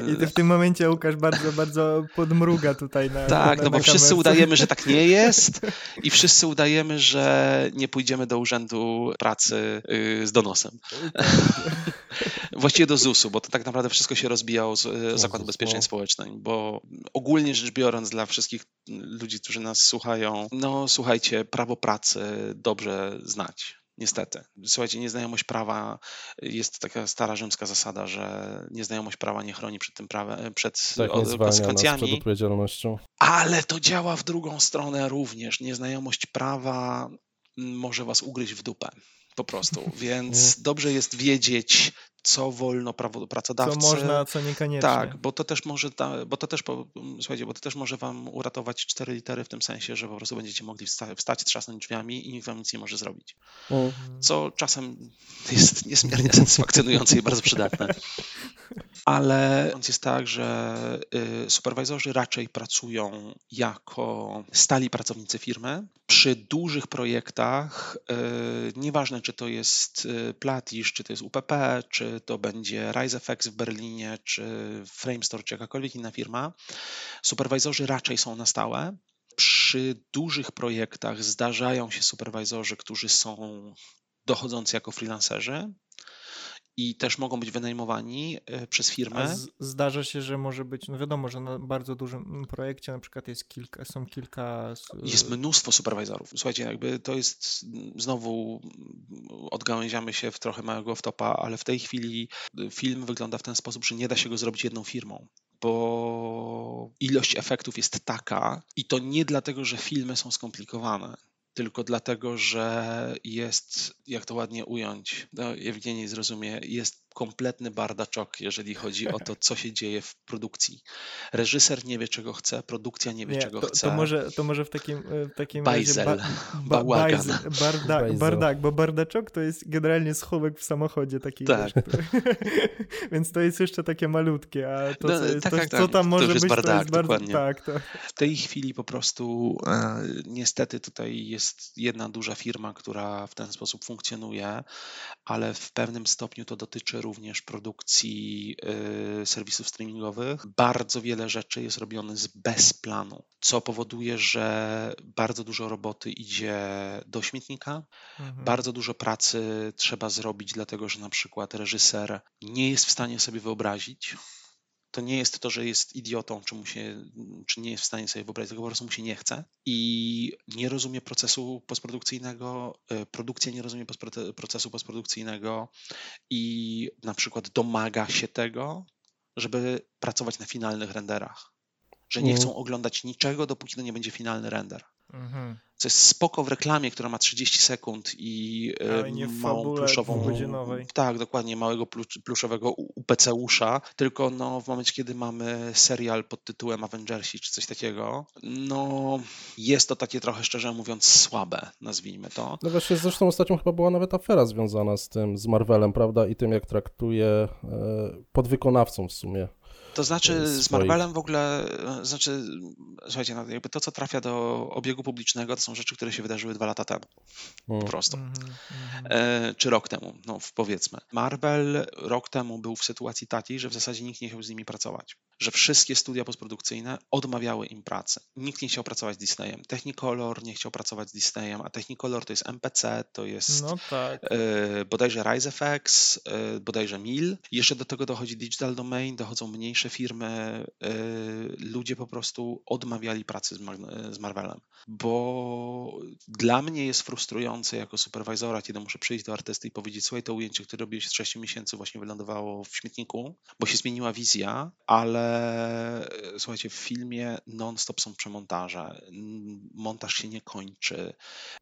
Speaker 2: [laughs] I ty w tym momencie Łukasz bardzo, bardzo podmruga tutaj na
Speaker 1: Tak,
Speaker 2: na,
Speaker 1: no bo wszyscy udajemy, że tak nie [laughs] jest i wszyscy udajemy, że nie pójdziemy do urzędu pracy y, z donosem. Tak. [laughs] Właściwie do ZUS-u, bo to tak naprawdę wszystko się rozbijało z y, Zakładu Ubezpieczeń no. Społecznych, bo ogólnie rzecz biorąc, dla wszystkich ludzi, którzy nas słuchają, no słuchajcie, prawo pracy dobrze znać. Niestety. Słuchajcie, nieznajomość prawa jest taka stara rzymska zasada, że nieznajomość prawa nie chroni przed tym prawem, przed
Speaker 4: tak, konsekwencjami. Przed odpowiedzialnością.
Speaker 1: Ale to działa w drugą stronę również. Nieznajomość prawa może was ugryźć w dupę. Po prostu. [laughs] Więc dobrze jest wiedzieć, co wolno pracodawcy.
Speaker 2: Co można, co niekoniecznie.
Speaker 1: Tak, bo to też może, bo to też, słuchajcie, bo to też może wam uratować cztery litery w tym sensie, że po prostu będziecie mogli wstać, wstać trzasnąć drzwiami i nikt wam nic nie może zrobić. Mhm. Co czasem jest niesmiernie [laughs] satysfakcjonujące i bardzo przydatne. Ale jest tak, że y, superwizorzy raczej pracują jako stali pracownicy firmy. Przy dużych projektach, y, nieważne czy to jest y, Platisz, czy to jest UPP, czy to będzie RiseFX w Berlinie, czy Framestore, czy jakakolwiek inna firma, superwizorzy raczej są na stałe. Przy dużych projektach zdarzają się superwizorzy, którzy są dochodzący jako freelancerzy, i też mogą być wynajmowani e, przez firmę.
Speaker 2: zdarza się, że może być, no wiadomo, że na bardzo dużym projekcie na przykład jest kilka, są kilka...
Speaker 1: Jest mnóstwo superwizorów. Słuchajcie, jakby to jest, znowu odgałęziamy się w trochę małego wtopa, ale w tej chwili film wygląda w ten sposób, że nie da się go zrobić jedną firmą bo ilość efektów jest taka i to nie dlatego, że filmy są skomplikowane, tylko dlatego, że jest, jak to ładnie ująć, no Ewgenii zrozumie, jest kompletny bardaczok, jeżeli chodzi o to, [laughs] co się dzieje w produkcji. Reżyser nie wie, czego chce, produkcja nie wie, nie, czego
Speaker 2: to,
Speaker 1: chce.
Speaker 2: To może, to może w takim, e, w takim
Speaker 1: Bajzel, razie... Ba, [laughs] ba, bajzel,
Speaker 2: barda, bardak, bo bardaczok to jest generalnie schowek w samochodzie taki. Tak. Wiesz, [laughs] Więc to jest jeszcze takie malutkie, a to, no, co, tak, to, tak, co tak. tam może być, bardak, to jest bardzo... Dokładnie. Tak, to...
Speaker 1: W tej chwili po prostu e, niestety tutaj jest jedna duża firma, która w ten sposób funkcjonuje, ale w pewnym stopniu to dotyczy również produkcji y, serwisów streamingowych. Bardzo wiele rzeczy jest robione z bez planu, co powoduje, że bardzo dużo roboty idzie do śmietnika, mhm. bardzo dużo pracy trzeba zrobić, dlatego że na przykład reżyser nie jest w stanie sobie wyobrazić, to nie jest to, że jest idiotą, czy, mu się, czy nie jest w stanie sobie wyobrazić, tylko po prostu mu się nie chce i nie rozumie procesu postprodukcyjnego, e, produkcja nie rozumie procesu postprodukcyjnego i na przykład domaga się tego, żeby pracować na finalnych renderach że nie
Speaker 4: Mhm.
Speaker 1: chcą oglądać niczego, dopóki to nie będzie finalny render.
Speaker 2: Mhm.
Speaker 1: Co jest spoko w reklamie, która ma 30 sekund i
Speaker 2: nie
Speaker 1: małą pluszową. Tak, dokładnie, małego plu- pluszowego UPC-usza. Tylko no, w momencie, kiedy mamy serial pod tytułem Avengersi czy coś takiego, no jest to takie trochę szczerze mówiąc słabe, nazwijmy to.
Speaker 4: No właśnie, zresztą ostatnio chyba była nawet afera związana z tym, z Marvelem, prawda, i tym, jak traktuje e, podwykonawcą w sumie.
Speaker 1: To znaczy z. Marvelem w ogóle, e, znaczy, słuchajcie, no, jakby to, co trafia do obiegu publicznego, to są rzeczy, które się wydarzyły dwa lata temu, po
Speaker 4: Mm.
Speaker 1: prostu.
Speaker 2: Mhm. Mhm.
Speaker 1: E, czy rok temu, no powiedzmy. Marvel rok temu był w sytuacji takiej, że w zasadzie nikt nie chciał z nimi pracować. Że wszystkie studia postprodukcyjne odmawiały im pracy. Nikt nie chciał pracować z Disneyem. Technicolor nie chciał pracować z Disneyem, a Technicolor to jest MPC, to jest
Speaker 2: No tak.
Speaker 1: e, bodajże RiseFX, e, bodajże Mil. Jeszcze do tego dochodzi Digital Domain, dochodzą mniejsze firmy. e, Ludzie po prostu odmawiali pracy z, Mar- z Marvelem, bo dla mnie jest frustrujące jako superwizora, kiedy muszę przyjść do artysty i powiedzieć, słuchaj, to ujęcie, które robiłeś z 6 miesięcy właśnie wylądowało w śmietniku, bo się zmieniła wizja, ale słuchajcie, w filmie non-stop są przemontaże, montaż się nie kończy,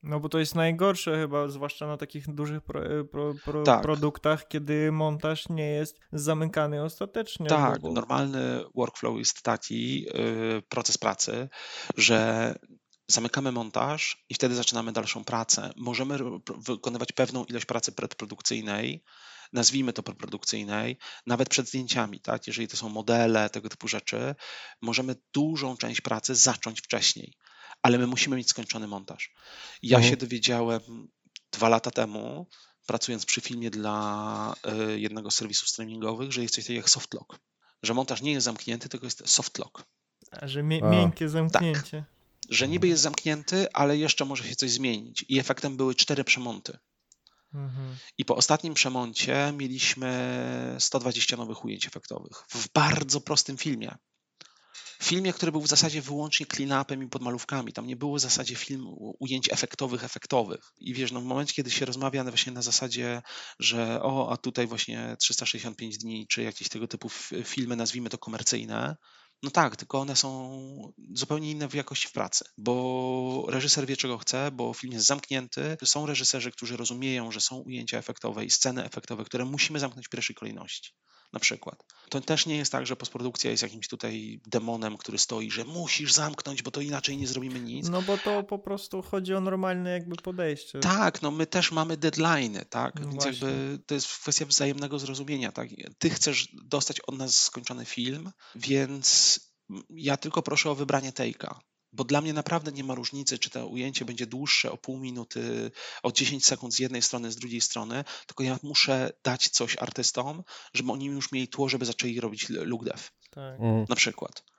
Speaker 2: No bo to jest najgorsze chyba, zwłaszcza na takich dużych pro, pro, pro,
Speaker 1: Tak.
Speaker 2: produktach, kiedy montaż nie jest zamykany ostatecznie.
Speaker 1: Tak,
Speaker 2: bo,
Speaker 1: normalny workflow jest taki, yy, proces pracy, że zamykamy montaż i wtedy zaczynamy dalszą pracę. Możemy wykonywać pewną ilość pracy predprodukcyjnej, nazwijmy to predprodukcyjnej, nawet przed zdjęciami, tak? Jeżeli to są modele, tego typu rzeczy, możemy dużą część pracy zacząć wcześniej, ale my musimy mieć skończony montaż. Ja
Speaker 4: Mhm.
Speaker 1: się dowiedziałem dwa lata temu, pracując przy filmie dla y, jednego z serwisów streamingowych, że jest coś takiego jak softlock. Że montaż nie jest zamknięty, tylko jest softlock.
Speaker 2: A, że
Speaker 4: A.
Speaker 2: miękkie zamknięcie.
Speaker 1: Że niby jest zamknięty, ale jeszcze może się coś zmienić. I efektem były cztery przemonty.
Speaker 2: Mhm.
Speaker 1: I po ostatnim przemoncie mieliśmy 120 nowych ujęć efektowych w bardzo prostym filmie. Filmie, który był w zasadzie wyłącznie clean-upem i podmalówkami. Tam nie było w zasadzie film ujęć efektowych, efektowych. I wiesz, no w momencie, kiedy się rozmawia właśnie na zasadzie, że o, a tutaj właśnie 365 dni, czy jakieś tego typu filmy, nazwijmy to komercyjne, no tak, tylko one są zupełnie inne w jakości w pracy, bo reżyser wie, czego chce, bo film jest zamknięty. Są reżyserzy, którzy rozumieją, że są ujęcia efektowe i sceny efektowe, które musimy zamknąć w pierwszej kolejności. Na przykład. To też nie jest tak, że postprodukcja jest jakimś tutaj demonem, który stoi, że musisz zamknąć, bo to inaczej nie zrobimy nic.
Speaker 2: No bo to po prostu chodzi o normalne jakby podejście.
Speaker 1: Tak, no my też mamy deadline'y, tak?
Speaker 2: No
Speaker 1: Więc
Speaker 2: właśnie.
Speaker 1: jakby to jest kwestia wzajemnego zrozumienia, tak? Ty chcesz dostać od nas skończony film, więc ja tylko proszę o wybranie take'a. Bo dla mnie naprawdę nie ma różnicy, czy to ujęcie będzie dłuższe o pół minuty, o 10 sekund z jednej strony, z drugiej strony, tylko ja muszę dać coś artystom, żeby oni już mieli tło, żeby zaczęli robić look dev,
Speaker 2: Tak.
Speaker 4: Mm.
Speaker 1: na przykład.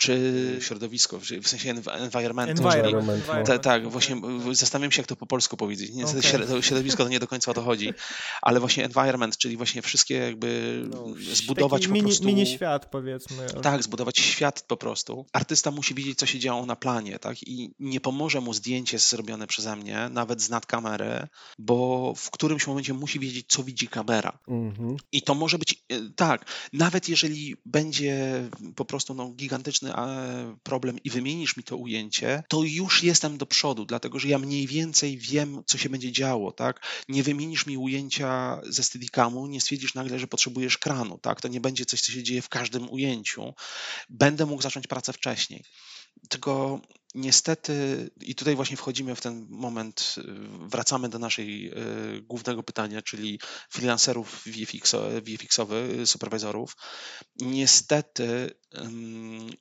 Speaker 1: Czy środowisko, w sensie
Speaker 2: Environment.
Speaker 4: environment, no.
Speaker 1: tak,
Speaker 2: environment,
Speaker 1: tak, właśnie zastanawiam się, jak to po polsku powiedzieć. Środ- to środowisko to nie do końca o to chodzi, [laughs] ale właśnie environment, czyli właśnie wszystkie jakby
Speaker 4: No,
Speaker 1: zbudować
Speaker 2: Taki
Speaker 1: po
Speaker 2: mini,
Speaker 1: prostu...
Speaker 2: mini świat powiedzmy.
Speaker 1: Tak, zbudować świat po prostu. Artysta musi wiedzieć, co się działo na planie, tak? I nie pomoże mu zdjęcie zrobione przeze mnie, nawet z nad kamery, bo w którymś momencie musi wiedzieć, co widzi kamera.
Speaker 4: Mhm.
Speaker 1: I to może być e, tak, nawet jeżeli będzie po prostu no, gigantyczny problem i wymienisz mi to ujęcie, to już jestem do przodu, dlatego że ja mniej więcej wiem, co się będzie działo, tak? Nie wymienisz mi ujęcia ze Steadicamu, nie stwierdzisz nagle, że potrzebujesz kranu, tak? To nie będzie coś, co się dzieje w każdym ujęciu. Będę mógł zacząć pracę wcześniej. Tylko niestety, i tutaj właśnie wchodzimy w ten moment, y, wracamy do naszej y, głównego pytania, czyli freelancerów VFX, VFX-owych, superwizorów. Niestety,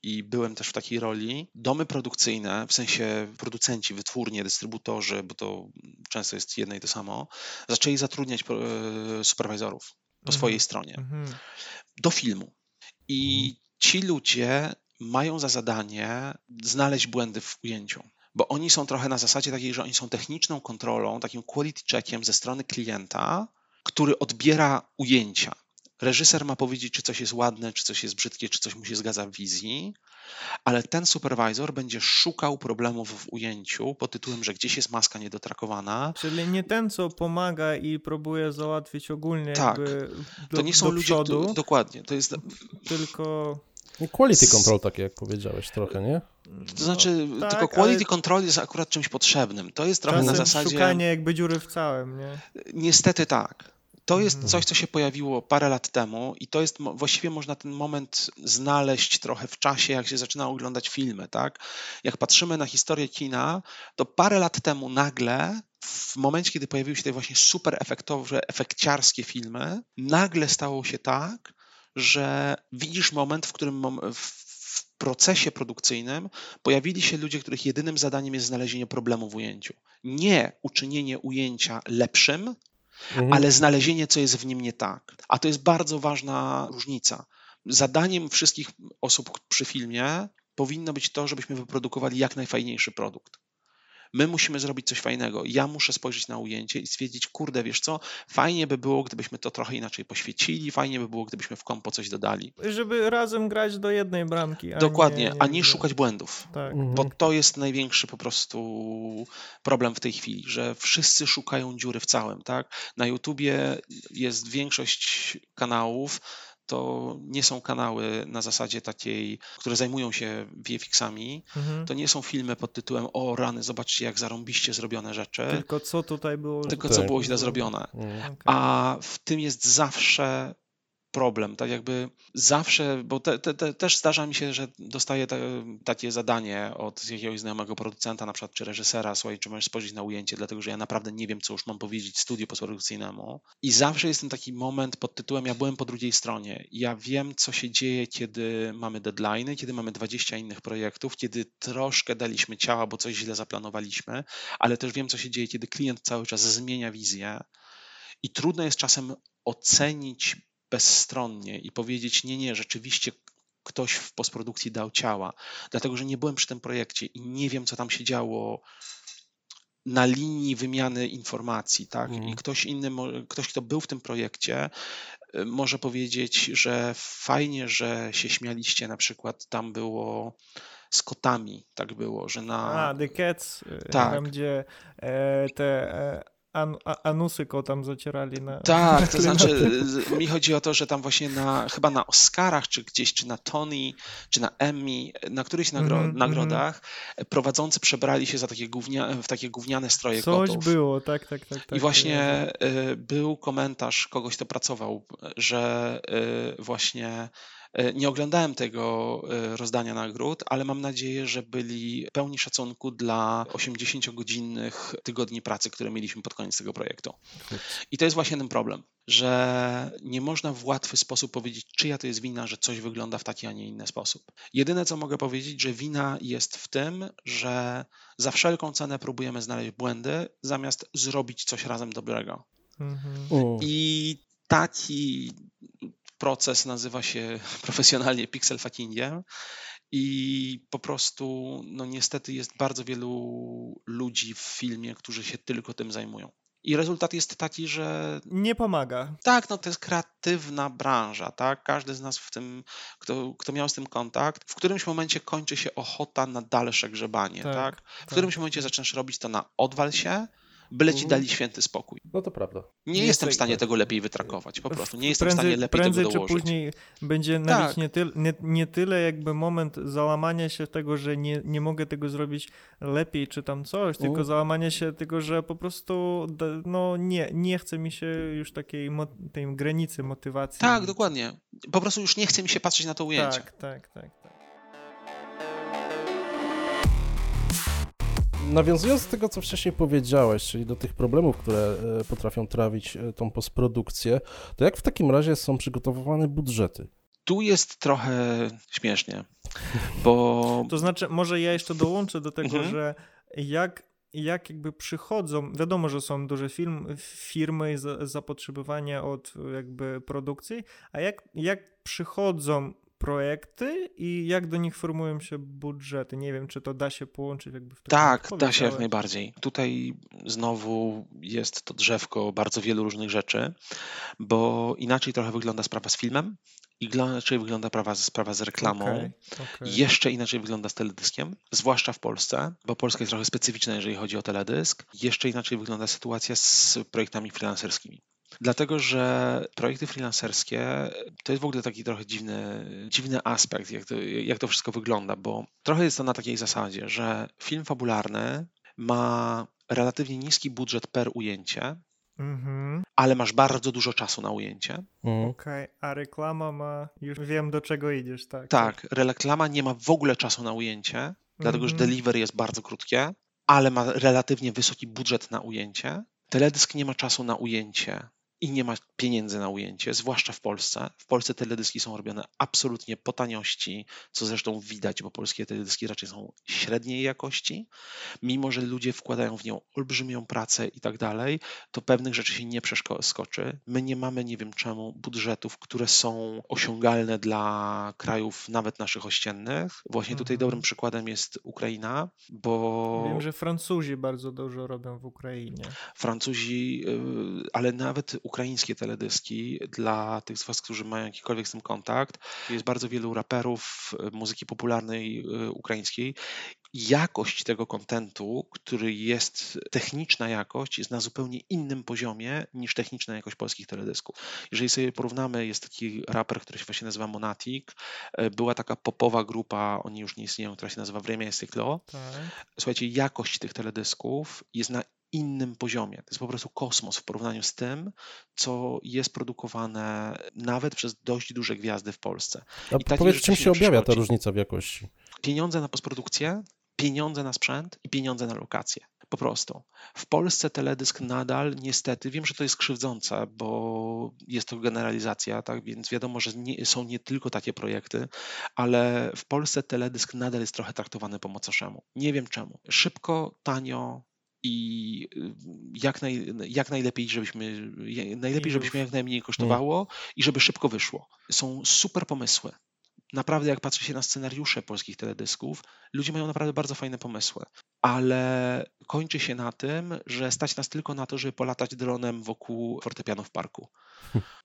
Speaker 1: i byłem też w takiej roli, domy produkcyjne, w sensie producenci, wytwórnie, dystrybutorzy, bo to często jest jedno i to samo, zaczęli zatrudniać y, superwizorów po
Speaker 2: Mhm.
Speaker 1: swojej stronie
Speaker 2: Mhm.
Speaker 1: do filmu. I ci ludzie mają za zadanie znaleźć błędy w ujęciu. Bo oni są trochę na zasadzie takiej, że oni są techniczną kontrolą, takim quality checkiem ze strony klienta, który odbiera ujęcia. Reżyser ma powiedzieć, czy coś jest ładne, czy coś jest brzydkie, czy coś mu się zgadza w wizji, ale ten supervisor będzie szukał problemów w ujęciu pod tytułem, że gdzieś jest maska niedotrakowana.
Speaker 2: Czyli nie ten, co pomaga i próbuje załatwić ogólnie
Speaker 1: Tak.
Speaker 2: do,
Speaker 1: To nie są ludzie, dokładnie, to jest
Speaker 2: tylko
Speaker 4: quality control, takie jak powiedziałeś trochę, nie?
Speaker 1: To znaczy,
Speaker 2: No, tak,
Speaker 1: tylko quality
Speaker 2: ale-
Speaker 1: control jest akurat czymś potrzebnym. To jest trochę
Speaker 2: Czasem
Speaker 1: na zasadzie...
Speaker 2: szukanie jakby dziury w całym, nie?
Speaker 1: Niestety tak. To jest
Speaker 2: Mhm.
Speaker 1: coś, co się pojawiło parę lat temu i to jest, właściwie można ten moment znaleźć trochę w czasie, jak się zaczyna oglądać filmy, tak? Jak patrzymy na historię kina, to parę lat temu nagle, w momencie, kiedy pojawiły się te właśnie super efektowe, efekciarskie filmy, nagle stało się tak, że widzisz moment, w którym w procesie produkcyjnym pojawili się ludzie, których jedynym zadaniem jest znalezienie problemu w ujęciu. Nie uczynienie ujęcia lepszym,
Speaker 4: Mhm.
Speaker 1: ale znalezienie, co jest w nim nie tak. A to jest bardzo ważna różnica. Zadaniem wszystkich osób przy filmie powinno być to, żebyśmy wyprodukowali jak najfajniejszy produkt. My musimy zrobić coś fajnego. Ja muszę spojrzeć na ujęcie i stwierdzić, kurde, wiesz co, fajnie by było, gdybyśmy to trochę inaczej poświecili, fajnie by było, gdybyśmy w kompo coś dodali.
Speaker 2: Żeby razem grać do jednej bramki. A
Speaker 1: Dokładnie,
Speaker 2: nie,
Speaker 1: a nie
Speaker 2: nie
Speaker 1: szukać błędów.
Speaker 2: Tak.
Speaker 4: Mhm.
Speaker 1: Bo to jest największy po prostu problem w tej chwili, że wszyscy szukają dziury w całym, tak? Na YouTubie jest większość kanałów, to nie są kanały na zasadzie takiej, które zajmują się VFX-ami.
Speaker 2: Mhm.
Speaker 1: To nie są filmy pod tytułem o rany, zobaczcie jak zarąbiście zrobione rzeczy,
Speaker 2: Tylko co tutaj było?
Speaker 1: tylko
Speaker 4: Tak.
Speaker 1: co było źle zrobione.
Speaker 4: Mhm.
Speaker 2: Okej.
Speaker 1: A w tym jest zawsze problem, tak jakby zawsze, bo te, te, te, też zdarza mi się, że dostaję takie zadanie od jakiegoś znajomego producenta, na przykład czy reżysera, słuchaj, czy możesz spojrzeć na ujęcie, dlatego że ja naprawdę nie wiem, co już mam powiedzieć studiu postprodukcyjnemu. I zawsze jest ten taki moment pod tytułem ja byłem po drugiej stronie. Ja wiem, co się dzieje, kiedy mamy deadlines, kiedy mamy 20 innych projektów, kiedy troszkę daliśmy ciała, bo coś źle zaplanowaliśmy, ale też wiem, co się dzieje, kiedy klient cały czas zmienia wizję. I trudno jest czasem ocenić bezstronnie i powiedzieć: Nie, nie, rzeczywiście ktoś w postprodukcji dał ciała, dlatego że nie byłem przy tym projekcie i nie wiem, co tam się działo na linii wymiany informacji, tak?
Speaker 4: Mhm.
Speaker 1: I ktoś inny, ktoś, kto był w tym projekcie, y, może powiedzieć, że fajnie, że się śmialiście, na przykład tam było z kotami, tak było, że na...
Speaker 2: A, The Cats, e,
Speaker 1: Tak.
Speaker 2: tam gdzie e, te e, an, anusy kotam zacierali na...
Speaker 1: Tak,
Speaker 2: na
Speaker 1: to znaczy mi chodzi o to, że tam właśnie na, chyba na Oscarach, czy gdzieś, czy na Tony, czy na Emmy, na którychś nagro,
Speaker 2: Mhm,
Speaker 1: nagrodach prowadzący przebrali się za takie gównia, w takie gówniane stroje
Speaker 2: Coś
Speaker 1: kotów.
Speaker 2: było, tak, tak, tak. tak
Speaker 1: I właśnie y, był komentarz kogoś, kto pracował, że y, właśnie nie oglądałem tego y, rozdania nagród, ale mam nadzieję, że byli pełni szacunku dla 80-godzinnych tygodni pracy, które mieliśmy pod koniec tego projektu. I to jest właśnie ten problem, że nie można w łatwy sposób powiedzieć, czyja to jest wina, że coś wygląda w taki, a nie inny sposób. Jedyne, co mogę powiedzieć, że wina jest w tym, że za wszelką cenę próbujemy znaleźć błędy, zamiast zrobić coś razem dobrego.
Speaker 2: Mhm.
Speaker 1: I taki proces nazywa się [laughs] profesjonalnie pixel fuckingiem. I po prostu, no niestety, jest bardzo wielu ludzi w filmie, którzy się tylko tym zajmują. I rezultat jest taki, że
Speaker 2: Nie pomaga.
Speaker 1: tak, no to jest kreatywna branża, tak? Każdy z nas w tym, kto, kto miał z tym kontakt, w którymś momencie kończy się ochota na dalsze grzebanie,
Speaker 2: Tak,
Speaker 1: tak? W
Speaker 2: tak.
Speaker 1: którymś momencie zaczynasz robić to na odwal się, byle ci
Speaker 4: Mhm.
Speaker 1: dali święty spokój.
Speaker 4: No to prawda.
Speaker 1: Nie
Speaker 2: Jest
Speaker 1: jestem w stanie
Speaker 4: tak.
Speaker 1: tego lepiej wytrakować, po prostu. Nie jestem
Speaker 2: prędzej,
Speaker 1: w stanie lepiej
Speaker 2: prędzej
Speaker 1: tego
Speaker 2: czy
Speaker 1: dołożyć.
Speaker 2: później będzie nabić
Speaker 1: Tak.
Speaker 2: nie, tyl, nie, nie tyle jakby moment załamania się tego, że nie, nie mogę tego zrobić lepiej czy tam coś, tylko
Speaker 4: Mhm.
Speaker 2: załamania się tego, że po prostu no nie, nie chce mi się już takiej tej granicy motywacji.
Speaker 1: Tak, dokładnie. Po prostu już nie chce mi się patrzeć na to ujęcie.
Speaker 2: Tak, tak, tak. tak.
Speaker 4: Nawiązując do tego, co wcześniej powiedziałeś, czyli do tych problemów, które e, potrafią trawić e, tą postprodukcję, to jak w takim razie są przygotowywane budżety?
Speaker 1: Tu jest trochę śmiesznie, bo
Speaker 2: To znaczy, może ja jeszcze dołączę do tego,
Speaker 1: Mhm.
Speaker 2: że jak, jak jakby przychodzą, wiadomo, że są duże film, firmy i za, zapotrzebowanie od jakby produkcji, a jak, jak przychodzą projekty i jak do nich formują się budżety? Nie wiem, czy to da się połączyć jakby w
Speaker 1: Tak,
Speaker 2: odpowiedź,
Speaker 1: da się jak najbardziej. Tutaj znowu jest to drzewko bardzo wielu różnych rzeczy, bo inaczej trochę wygląda sprawa z filmem, inaczej wygląda prawa, sprawa z reklamą,
Speaker 2: Okej, okej.
Speaker 1: jeszcze inaczej wygląda z teledyskiem, zwłaszcza w Polsce, bo Polska jest trochę specyficzna, jeżeli chodzi o teledysk. Jeszcze inaczej wygląda sytuacja z projektami freelancerskimi. Dlatego, że projekty freelancerskie to jest w ogóle taki trochę dziwny, dziwny aspekt, jak to, jak to wszystko wygląda, bo trochę jest to na takiej zasadzie, że film fabularny ma relatywnie niski budżet per ujęcie,
Speaker 2: Mhm.
Speaker 1: ale masz bardzo dużo czasu na ujęcie.
Speaker 4: Mhm.
Speaker 2: Okej, a reklama ma... Już wiem, do czego idziesz, tak.
Speaker 1: Tak, reklama nie ma w ogóle czasu na ujęcie, dlatego że
Speaker 2: Mhm.
Speaker 1: delivery jest bardzo krótkie, ale ma relatywnie wysoki budżet na ujęcie. Teledysk nie ma czasu na ujęcie i nie ma pieniędzy na ujęcie, zwłaszcza w Polsce. W Polsce teledyski są robione absolutnie po taniości, co zresztą widać, bo polskie teledyski raczej są średniej jakości. Mimo, że ludzie wkładają w nią olbrzymią pracę i tak dalej, to pewnych rzeczy się nie przeskoczy. My nie mamy, nie wiem czemu, budżetów, które są osiągalne dla krajów nawet naszych ościennych. Właśnie tutaj
Speaker 2: Mhm.
Speaker 1: dobrym przykładem jest Ukraina, bo
Speaker 2: Wiem, że Francuzi bardzo dużo robią w Ukrainie.
Speaker 1: Francuzi, y, ale nawet ukraińskie teledyski dla tych z Was, którzy mają jakikolwiek z tym kontakt. Jest bardzo wielu raperów y, muzyki popularnej y, ukraińskiej. Jakość tego kontentu, który jest techniczna jakość, jest na zupełnie innym poziomie niż techniczna jakość polskich teledysków. Jeżeli sobie porównamy, jest taki raper, który się właśnie nazywa Monatic. y, Była taka popowa grupa, oni już nie istnieją, która się nazywa Vremia jest Cyklo
Speaker 2: Tak.
Speaker 1: słuchajcie, jakość tych teledysków jest na innym poziomie. To jest po prostu kosmos w porównaniu z tym, co jest produkowane nawet przez dość duże gwiazdy w Polsce.
Speaker 4: A
Speaker 1: I
Speaker 4: powiedz, czym
Speaker 1: się
Speaker 4: objawia ta różnica w jakości?
Speaker 1: Pieniądze na postprodukcję, pieniądze na sprzęt i pieniądze na lokacje. Po prostu. W Polsce teledysk nadal, niestety, wiem, że to jest krzywdzące, bo jest to generalizacja, tak więc wiadomo, że nie, są nie tylko takie projekty, ale w Polsce teledysk nadal jest trochę traktowany po macoszemu. Nie wiem czemu. Szybko, tanio i y, jak, naj, jak najlepiej, żebyśmy, najlepiej, żebyśmy jak najmniej kosztowało i żeby szybko wyszło. Są super pomysły. Naprawdę, jak patrzy się na scenariusze polskich teledysków, ludzie mają naprawdę bardzo fajne pomysły, ale kończy się na tym, że stać nas tylko na to, żeby polatać dronem wokół fortepianu w parku. [laughs]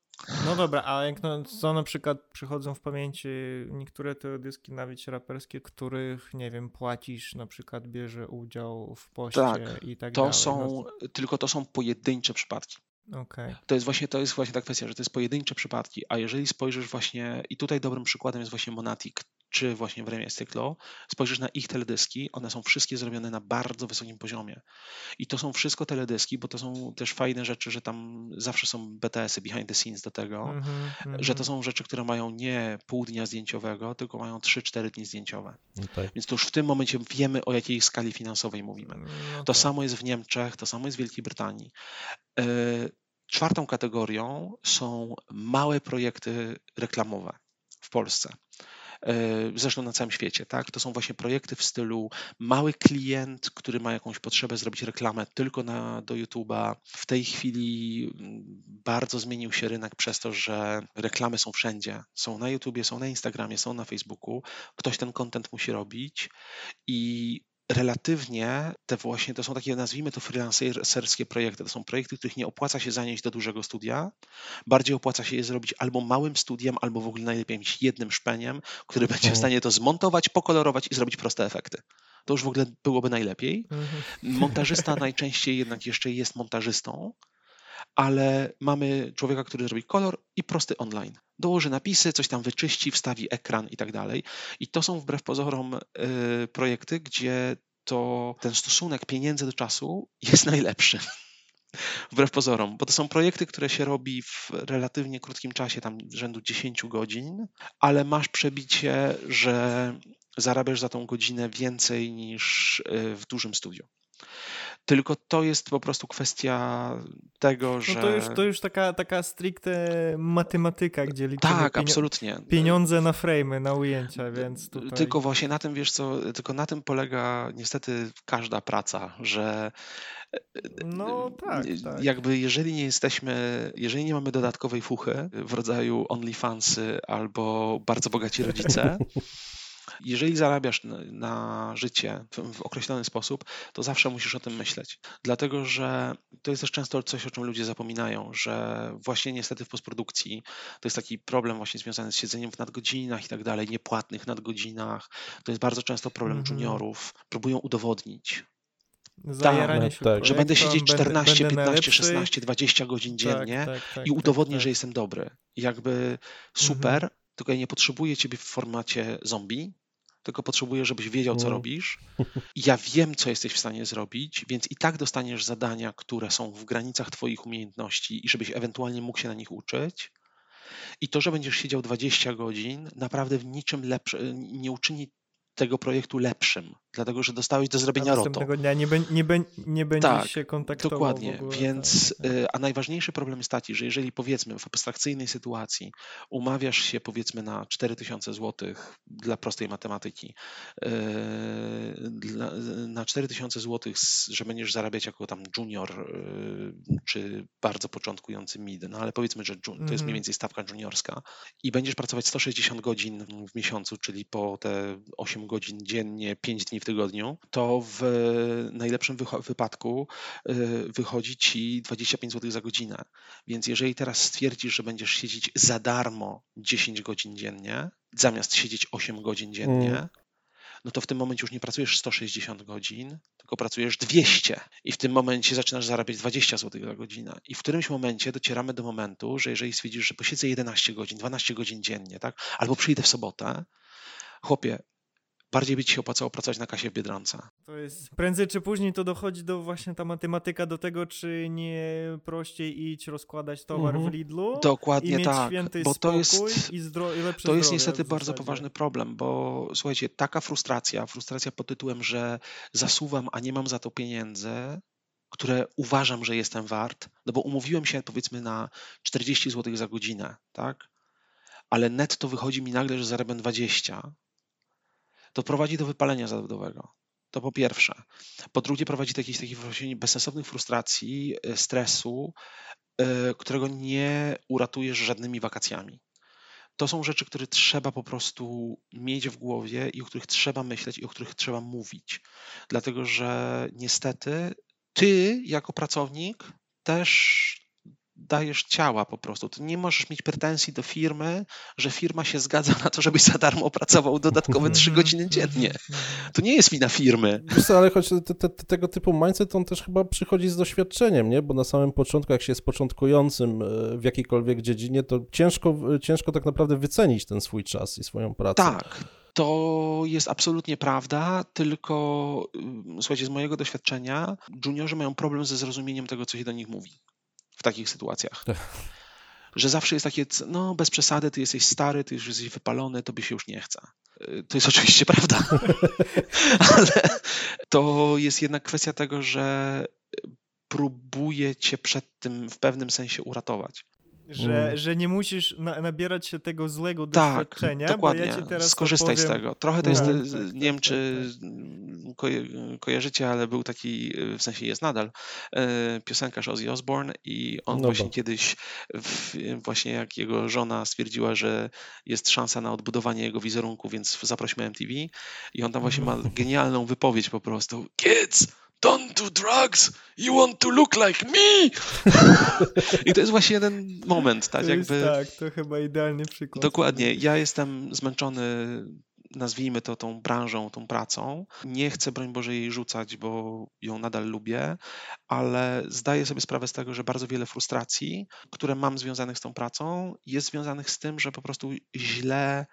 Speaker 2: No dobra, a jak no, co na przykład przychodzą w pamięci niektóre teledyski nawet raperskie, których, nie wiem, płacisz, na przykład bierze udział w poście
Speaker 1: Tak,
Speaker 2: i tak
Speaker 1: To
Speaker 2: dalej.
Speaker 1: są, tylko to są pojedyncze przypadki.
Speaker 2: No, Okej.
Speaker 1: To jest właśnie to jest właśnie ta kwestia, że to jest pojedyncze przypadki, a jeżeli spojrzysz właśnie, i tutaj dobrym przykładem jest właśnie Monatic, czy właśnie Vremia Styklo, spojrzysz na ich teledyski, one są wszystkie zrobione na bardzo wysokim poziomie. I to są wszystko teledyski, bo to są też fajne rzeczy, że tam zawsze są BTS-y, behind the scenes do tego,
Speaker 2: Mhm,
Speaker 1: że to są rzeczy, które mają nie pół dnia zdjęciowego, tylko mają 3-4 dni zdjęciowe.
Speaker 4: Tutaj.
Speaker 1: Więc to już w tym momencie wiemy, o jakiej skali finansowej mówimy.
Speaker 2: No
Speaker 1: To
Speaker 2: tak.
Speaker 1: samo jest w Niemczech, to samo jest w Wielkiej Brytanii. E, Czwartą kategorią są małe projekty reklamowe w Polsce. E, Zresztą na całym świecie, tak? To są właśnie projekty w stylu mały klient, który ma jakąś potrzebę zrobić reklamę tylko na, do YouTube'a. W tej chwili mm, bardzo zmienił się rynek przez to, że reklamy są wszędzie. Są na YouTubie, są na Instagramie, są na Facebooku. Ktoś ten content musi robić i relatywnie te właśnie, to są takie, nazwijmy to freelancerskie projekty. To są projekty, których nie opłaca się zanieść do dużego studia. Bardziej opłaca się je zrobić albo małym studiem, albo w ogóle najlepiej mieć jednym szpeniem, który będzie w
Speaker 4: Mhm.
Speaker 1: stanie to zmontować, pokolorować i zrobić proste efekty. To już w ogóle byłoby najlepiej.
Speaker 2: Mhm.
Speaker 1: Montażysta [laughs] najczęściej jednak jeszcze jest montażystą, ale mamy człowieka, który zrobi kolor i prosty online. Dołoży napisy, coś tam wyczyści, wstawi ekran i tak dalej. I to są wbrew pozorom y, projekty, gdzie to ten stosunek pieniędzy do czasu jest [laughs] najlepszy. Wbrew pozorom, bo to są projekty, które się robi w relatywnie krótkim czasie, tam rzędu 10 godzin, ale masz przebicie, że zarabiasz za tą godzinę więcej niż y, w dużym studiu. Tylko to jest po prostu kwestia tego, że.
Speaker 2: No to już, to już taka, taka stricte matematyka, gdzie liczymy
Speaker 1: Tak, absolutnie.
Speaker 2: pieniądze na frame'y, na ujęcia, więc tutaj...
Speaker 1: Tylko właśnie na tym, wiesz co, tylko na tym polega niestety każda praca, że
Speaker 2: No tak, tak.
Speaker 1: jakby jeżeli nie jesteśmy, jeżeli nie mamy dodatkowej fuchy w rodzaju OnlyFansy albo bardzo bogaci rodzice, [laughs] jeżeli zarabiasz na, na życie w, w określony sposób, to zawsze musisz o tym myśleć. Dlatego, że to jest też często coś, o czym ludzie zapominają, że właśnie niestety w postprodukcji to jest taki problem właśnie związany z siedzeniem w nadgodzinach i tak dalej, niepłatnych nadgodzinach. To jest bardzo często problem
Speaker 2: Mhm.
Speaker 1: juniorów. Próbują udowodnić,
Speaker 2: zajaranie się
Speaker 4: tak.
Speaker 1: Że będę siedzieć
Speaker 2: projektem,
Speaker 1: 14,
Speaker 2: będę
Speaker 1: 15,
Speaker 2: najlepszy.
Speaker 1: 16, 20 godzin dziennie
Speaker 2: Tak, tak, tak,
Speaker 1: i udowodnię,
Speaker 2: tak,
Speaker 1: że jestem dobry. Jakby super, tylko ja nie potrzebuję ciebie w formacie zombie, tylko potrzebuję, żebyś wiedział, co
Speaker 4: Mm.
Speaker 1: robisz. [laughs] Ja wiem, co jesteś w stanie zrobić, więc i tak dostaniesz zadania, które są w granicach twoich umiejętności i żebyś ewentualnie mógł się na nich uczyć. I to, że będziesz siedział 20 godzin, naprawdę w niczym lepsze, nie uczyni tego projektu lepszym, dlatego że dostałeś do
Speaker 2: A
Speaker 1: zrobienia roto.
Speaker 2: następnego dnia nie, bę- nie, bę- nie będziesz
Speaker 1: Tak,
Speaker 2: się kontaktował
Speaker 1: Dokładnie,
Speaker 2: ogóle,
Speaker 1: więc
Speaker 2: tak, tak.
Speaker 1: y, a najważniejszy problem jest taki, że jeżeli powiedzmy w abstrakcyjnej sytuacji umawiasz się powiedzmy na 4000 zł dla prostej matematyki, y, dla, na 4000 zł, że będziesz zarabiać jako tam junior y, czy bardzo początkujący mid, no ale powiedzmy, że jun- to jest
Speaker 2: Mhm.
Speaker 1: mniej więcej stawka juniorska i będziesz pracować 160 godzin w miesiącu, czyli po te 8 godzin dziennie, 5 dni w tygodniu, to w najlepszym wycho- wypadku y, wychodzi ci 25 zł za godzinę. Więc jeżeli teraz stwierdzisz, że będziesz siedzieć za darmo 10 godzin dziennie, zamiast siedzieć 8 godzin dziennie,
Speaker 4: Mm.
Speaker 1: no to w tym momencie już nie pracujesz 160 godzin, tylko pracujesz 200 i w tym momencie zaczynasz zarabiać 20 zł za godzinę. I w którymś momencie docieramy do momentu, że jeżeli stwierdzisz, że posiedzę 11 godzin, 12 godzin dziennie, tak, albo przyjdę w sobotę, chłopie, bardziej by ci się opłacało pracować na kasie w Biedronce.
Speaker 2: To jest, prędzej czy później to dochodzi do właśnie ta matematyka do tego, czy nie prościej iść rozkładać towar
Speaker 4: Mhm.
Speaker 2: w Lidlu i
Speaker 1: Dokładnie
Speaker 2: mieć
Speaker 1: tak,
Speaker 2: święty
Speaker 1: bo to jest,
Speaker 2: i, zdro- i lepsze
Speaker 1: to jest niestety bardzo poważny problem, bo słuchajcie, taka frustracja, frustracja pod tytułem, że zasuwam, a nie mam za to pieniędzy, które uważam, że jestem wart, no bo umówiłem się powiedzmy na 40 zł za godzinę, tak? Ale netto wychodzi mi nagle, że zarabiam 20, to prowadzi do wypalenia zawodowego. To po pierwsze. Po drugie, prowadzi do jakichś takich właśnie bezsensownych frustracji, y, stresu, y, którego nie uratujesz żadnymi wakacjami. To są rzeczy, które trzeba po prostu mieć w głowie i o których trzeba myśleć i o których trzeba mówić. Dlatego, że niestety ty jako pracownik też dajesz ciała po prostu. Ty nie możesz mieć pretensji do firmy, że firma się zgadza na to, żebyś za darmo pracował dodatkowe 3
Speaker 2: Mhm,
Speaker 1: godziny dziennie.
Speaker 2: mhm, mhm.
Speaker 1: To nie jest wina firmy.
Speaker 4: Wiesz co, ale choć te, te, te, tego typu mindset, on też chyba przychodzi z doświadczeniem, nie? Bo na samym początku, jak się jest początkującym e, w jakiejkolwiek dziedzinie, to ciężko, ciężko tak naprawdę wycenić ten swój czas i swoją pracę.
Speaker 1: Tak, to jest absolutnie prawda, tylko ym, słuchajcie, z mojego doświadczenia juniorzy mają problem ze zrozumieniem tego, co się do nich mówi takich sytuacjach. Że zawsze jest takie, no bez przesady, ty jesteś stary, ty już jesteś wypalony, tobie się już nie chce. Y, To jest [laughs] oczywiście prawda, [laughs] ale to jest jednak kwestia tego, że próbuje cię przed tym w pewnym sensie uratować.
Speaker 2: Że,
Speaker 4: Mm.
Speaker 2: że nie musisz na, nabierać się tego złego
Speaker 1: Tak,
Speaker 2: doświadczenia,
Speaker 1: dokładnie.
Speaker 2: bo ja ci teraz
Speaker 1: Skorzystaj z
Speaker 2: opowiem...
Speaker 1: tego. Trochę to jest,
Speaker 2: Tak,
Speaker 1: z-
Speaker 2: tak,
Speaker 1: nie wiem
Speaker 2: tak,
Speaker 1: czy
Speaker 2: tak.
Speaker 1: koje, kojarzycie, ale był taki, e, w sensie jest nadal, e, piosenkarz Ozzy Osbourne i on
Speaker 4: No
Speaker 1: właśnie
Speaker 4: bo.
Speaker 1: kiedyś, w, właśnie jak jego żona stwierdziła, że jest szansa na odbudowanie jego wizerunku, więc zaprosimy MTV i on tam właśnie ma [laughs] genialną wypowiedź po prostu. Kids! Don't do drugs! You want to look like me! I to jest właśnie jeden moment, tak?
Speaker 2: To
Speaker 1: Jakby...
Speaker 2: tak, to chyba idealny przykład.
Speaker 1: Dokładnie. Ja jestem zmęczony, nazwijmy to tą branżą, tą pracą. Nie chcę, broń Boże, jej rzucać, bo ją nadal lubię, ale zdaję sobie sprawę z tego, że bardzo wiele frustracji, które mam związanych z tą pracą, jest związanych z tym, że po prostu źle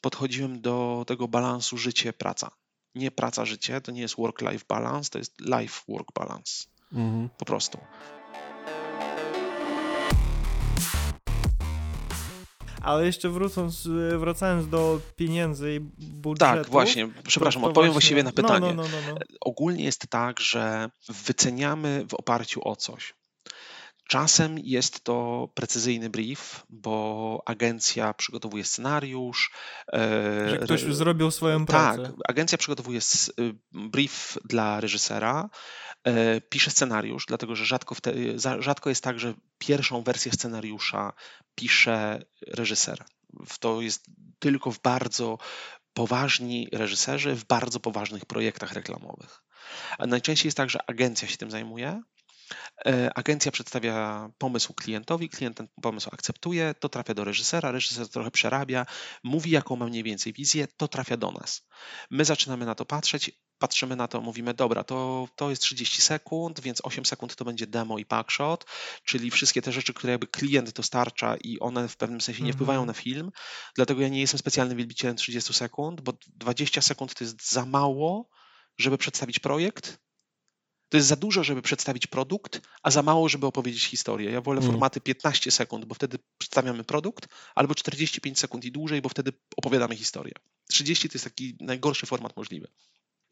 Speaker 1: podchodziłem do tego balansu życie-praca. Nie praca-życie, to nie jest work-life balance, to jest life-work balance.
Speaker 4: Mhm.
Speaker 1: Po prostu.
Speaker 2: Ale jeszcze wrócąc, wracając do pieniędzy i budżetu.
Speaker 1: Tak, właśnie. Przepraszam,
Speaker 2: to- to
Speaker 1: odpowiem
Speaker 2: właśnie-
Speaker 1: właściwie na pytanie.
Speaker 2: No, no, no, no, no.
Speaker 1: ogólnie jest tak, że wyceniamy w oparciu o coś. Czasem jest to precyzyjny brief, bo agencja przygotowuje scenariusz. e,
Speaker 2: Że ktoś już zrobił swoją
Speaker 1: tak,
Speaker 2: pracę.
Speaker 1: agencja przygotowuje y, brief dla reżysera, e, pisze scenariusz, dlatego że rzadko, za- rzadko jest tak, że pierwszą wersję scenariusza pisze reżyser. To jest tylko w bardzo poważni reżyserzy w bardzo poważnych projektach reklamowych. A najczęściej jest tak, że agencja się tym zajmuje. E, Agencja przedstawia pomysł klientowi, klient ten pomysł akceptuje, to trafia do reżysera, reżyser trochę przerabia, mówi jaką ma mniej więcej wizję, to trafia do nas. My zaczynamy na to patrzeć, patrzymy na to, mówimy, dobra, to, to jest 30 sekund, więc 8 sekund to będzie demo i packshot, czyli wszystkie te rzeczy, które jakby klient dostarcza i one w pewnym sensie nie wpływają
Speaker 2: Mhm.
Speaker 1: na film. Dlatego ja nie jestem specjalnym wielbicielem 30 sekund, bo 20 sekund to jest za mało, żeby przedstawić projekt. To jest za dużo, żeby przedstawić produkt, a za mało, żeby opowiedzieć historię. Ja wolę
Speaker 4: Mm.
Speaker 1: formaty 15 sekund, bo wtedy przedstawiamy produkt, albo 45 sekund i dłużej, bo wtedy opowiadamy historię. 30 to jest taki najgorszy format możliwy.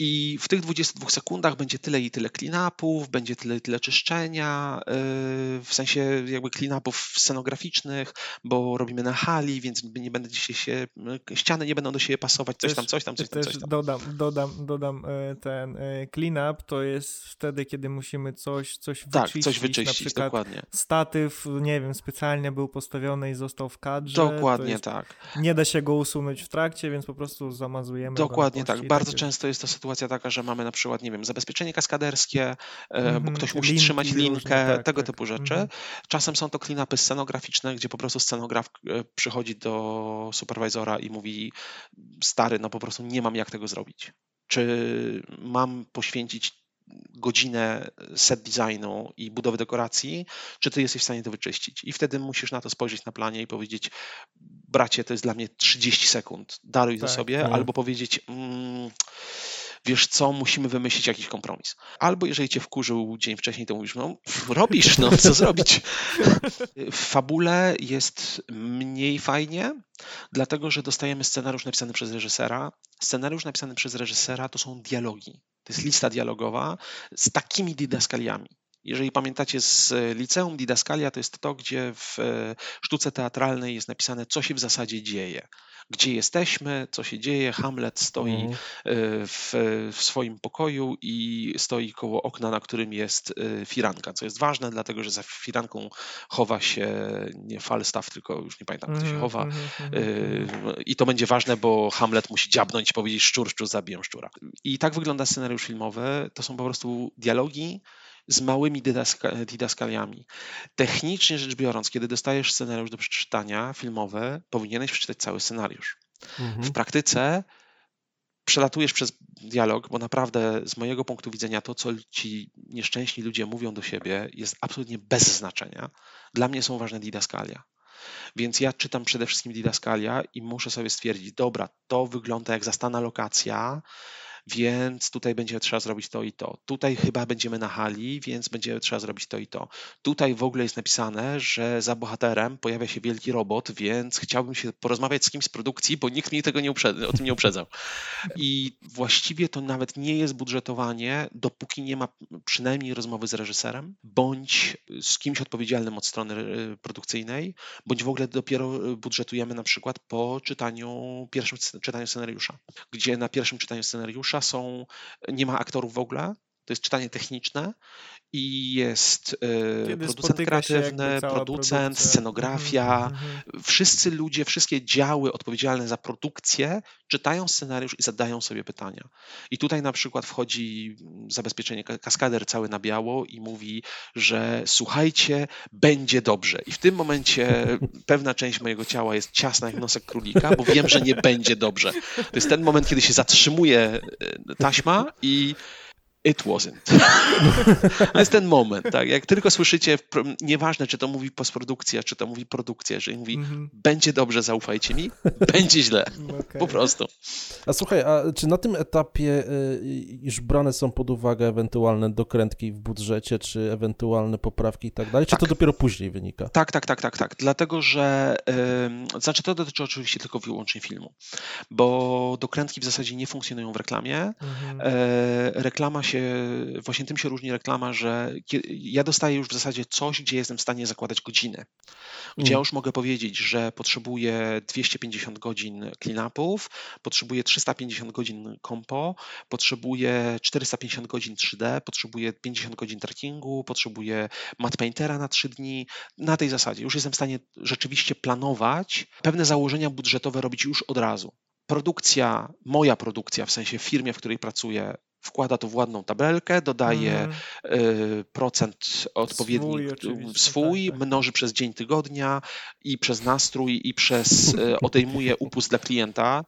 Speaker 1: I w tych 22 sekundach będzie tyle i tyle clean-upów, będzie tyle i tyle czyszczenia, yy, w sensie jakby clean-upów scenograficznych, bo robimy na hali, więc nie będę dzisiaj się, yy, ściany nie będą do siebie pasować, coś tam, coś tam, coś tam,
Speaker 2: też
Speaker 1: coś tam.
Speaker 2: dodam, dodam, dodam e, ten e, clean up, to jest wtedy, kiedy musimy coś, coś
Speaker 1: Tak,
Speaker 2: wyczyścić,
Speaker 1: coś
Speaker 2: na
Speaker 1: wyczyścić,
Speaker 2: przykład
Speaker 1: dokładnie.
Speaker 2: statyw, nie wiem, specjalnie był postawiony i został w kadrze.
Speaker 1: Dokładnie
Speaker 2: jest,
Speaker 1: tak.
Speaker 2: Nie da się go usunąć w trakcie, więc po prostu zamazujemy na
Speaker 1: Dokładnie tak. Bardzo
Speaker 2: takie-
Speaker 1: często jest to sytuacja taka, że mamy na przykład, nie wiem, zabezpieczenie kaskaderskie, e, bo
Speaker 2: Mhm,
Speaker 1: ktoś musi
Speaker 2: linki
Speaker 1: trzymać
Speaker 2: różne,
Speaker 1: linkę,
Speaker 2: tak,
Speaker 1: tego
Speaker 2: tak.
Speaker 1: typu rzeczy.
Speaker 2: Mhm.
Speaker 1: Czasem są to clean-upy scenograficzne, gdzie po prostu scenograf e, przychodzi do superwizora i mówi stary, no po prostu nie mam jak tego zrobić. Czy mam poświęcić godzinę set designu i budowy dekoracji, czy ty jesteś w stanie to wyczyścić? I wtedy musisz na to spojrzeć na planie i powiedzieć, bracie, to jest dla mnie 30 sekund, daruj to
Speaker 2: Tak,
Speaker 1: sobie,
Speaker 4: tak.
Speaker 1: albo powiedzieć, mm, wiesz co, musimy wymyślić jakiś kompromis. Albo jeżeli cię wkurzył dzień wcześniej, to mówisz, no robisz, no co zrobić? W fabule jest mniej fajnie, dlatego że dostajemy scenariusz napisany przez reżysera. Scenariusz napisany przez reżysera to są dialogi. To jest lista dialogowa z takimi didaskaliami. Jeżeli pamiętacie z e, liceum, didaskalia to jest to, gdzie w e, sztuce teatralnej jest napisane, co się w zasadzie dzieje. Gdzie jesteśmy, co się dzieje. Hamlet stoi
Speaker 4: Mhm.
Speaker 1: e, w, w swoim pokoju i stoi koło okna, na którym jest firanka, co jest ważne, dlatego że za firanką chowa się nie Falstaff, tylko już nie pamiętam, kto się
Speaker 2: Mhm,
Speaker 1: chowa.
Speaker 2: mhm,
Speaker 1: I to będzie ważne, bo Hamlet musi dziabnąć i powiedzieć szczur, szczur, zabiję szczura. I tak wygląda scenariusz filmowy. To są po prostu dialogi z małymi dydaska- didaskaliami. Technicznie rzecz biorąc, kiedy dostajesz scenariusz do przeczytania filmowy, powinieneś przeczytać cały scenariusz. W
Speaker 4: Mhm.
Speaker 1: praktyce przelatujesz przez dialog, bo naprawdę z mojego punktu widzenia to, co ci nieszczęśni ludzie mówią do siebie, jest absolutnie bez znaczenia. Dla mnie są ważne didaskalia. Więc ja czytam przede wszystkim didaskalia i muszę sobie stwierdzić, dobra, to wygląda jak zastana lokacja, więc tutaj będzie trzeba zrobić to i to. Tutaj chyba będziemy na hali, więc będzie trzeba zrobić to i to. Tutaj w ogóle jest napisane, że za bohaterem pojawia się wielki robot, więc chciałbym się porozmawiać z kimś z produkcji, bo nikt mnie tego nie o tym nie uprzedzał. I właściwie to nawet nie jest budżetowanie, dopóki nie ma przynajmniej rozmowy z reżyserem, bądź z kimś odpowiedzialnym od strony e, produkcyjnej, bądź w ogóle dopiero budżetujemy na przykład po czytaniu, pierwszym czytaniu scenariusza, gdzie na pierwszym czytaniu scenariusza są, nie ma aktorów w ogóle, to jest czytanie techniczne i jest e,
Speaker 2: Kiedy
Speaker 1: producent kreatywny, producent,
Speaker 2: produkcja.
Speaker 1: scenografia,
Speaker 2: Mhm, mhm.
Speaker 1: wszyscy ludzie, wszystkie działy odpowiedzialne za produkcję czytają scenariusz i zadają sobie pytania. I tutaj na przykład wchodzi zabezpieczenie ka- kaskader cały na biało i mówi, że słuchajcie, będzie dobrze. I w tym momencie [laughs] pewna część mojego ciała jest ciasna jak nosek królika, bo wiem, że nie będzie dobrze. To jest ten moment, kiedy się zatrzymuje e, taśma i It wasn't. [laughs] To jest ten moment, tak? Jak tylko słyszycie, nieważne czy to mówi postprodukcja, czy to mówi produkcja, jeżeli mówi
Speaker 2: Mhm.
Speaker 1: będzie dobrze, zaufajcie mi, będzie źle.
Speaker 2: Okej.
Speaker 1: Po prostu.
Speaker 4: A słuchaj, a czy na tym etapie y, już brane są pod uwagę ewentualne dokrętki w budżecie, czy ewentualne poprawki i tak dalej, czy to
Speaker 1: Tak.
Speaker 4: dopiero później wynika?
Speaker 1: Tak, tak, tak, tak, tak. Dlatego, że ym, znaczy to dotyczy oczywiście tylko wyłącznie filmu, bo dokrętki w zasadzie nie funkcjonują w reklamie.
Speaker 2: Mhm.
Speaker 1: E, reklama się, właśnie tym się różni reklama, że ja dostaję już w zasadzie coś, gdzie jestem w stanie zakładać godziny. Gdzie ja
Speaker 4: Mm.
Speaker 1: już mogę powiedzieć, że potrzebuję 250 godzin clean-upów, potrzebuję 350 godzin kompo, potrzebuję 450 godzin 3D, potrzebuję 50 godzin trackingu, potrzebuję matte paintera na 3 dni. Na tej zasadzie już jestem w stanie rzeczywiście planować, pewne założenia budżetowe robić już od razu. Produkcja, moja produkcja, w sensie firmie, w której pracuję, wkłada to w ładną tabelkę, dodaje mm. procent odpowiedni swój, swój tak, tak. mnoży przez dzień tygodnia i przez nastrój i przez [laughs] odejmuje upust dla klienta.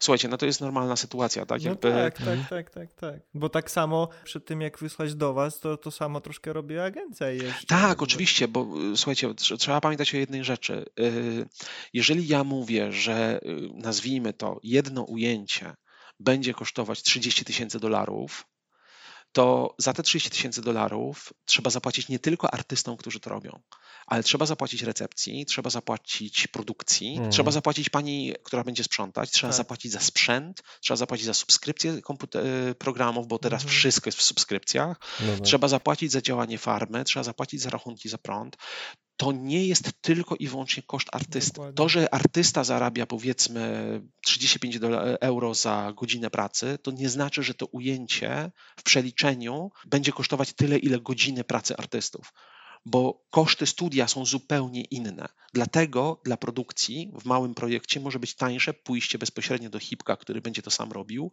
Speaker 1: Słuchajcie, no to jest normalna sytuacja, tak?
Speaker 2: No Jakby... tak, tak, tak, tak, tak. Bo tak samo przed tym, jak wysłać do was, to to samo troszkę robi agencja jeszcze.
Speaker 1: Tak, oczywiście, bo słuchajcie, trzeba pamiętać o jednej rzeczy. Jeżeli ja mówię, że nazwijmy to jedno ujęcie będzie kosztować 30 tysięcy dolarów, to za te 30 tysięcy dolarów trzeba zapłacić nie tylko artystom, którzy to robią, ale trzeba zapłacić recepcji, trzeba zapłacić produkcji, mm. trzeba zapłacić pani, która będzie sprzątać, trzeba tak. zapłacić za sprzęt, trzeba zapłacić za subskrypcję komputer- programów, bo teraz mm. wszystko jest w subskrypcjach, no tak. trzeba zapłacić za działanie farmy, trzeba zapłacić za rachunki za prąd to nie jest tylko i wyłącznie koszt artysty. Dokładnie. To, że artysta zarabia powiedzmy 35 euro za godzinę pracy, to nie znaczy, że to ujęcie w przeliczeniu będzie kosztować tyle, ile godziny pracy artystów. Bo koszty studia są zupełnie inne. Dlatego dla produkcji w małym projekcie może być tańsze pójście bezpośrednio do hipka, który będzie to sam robił,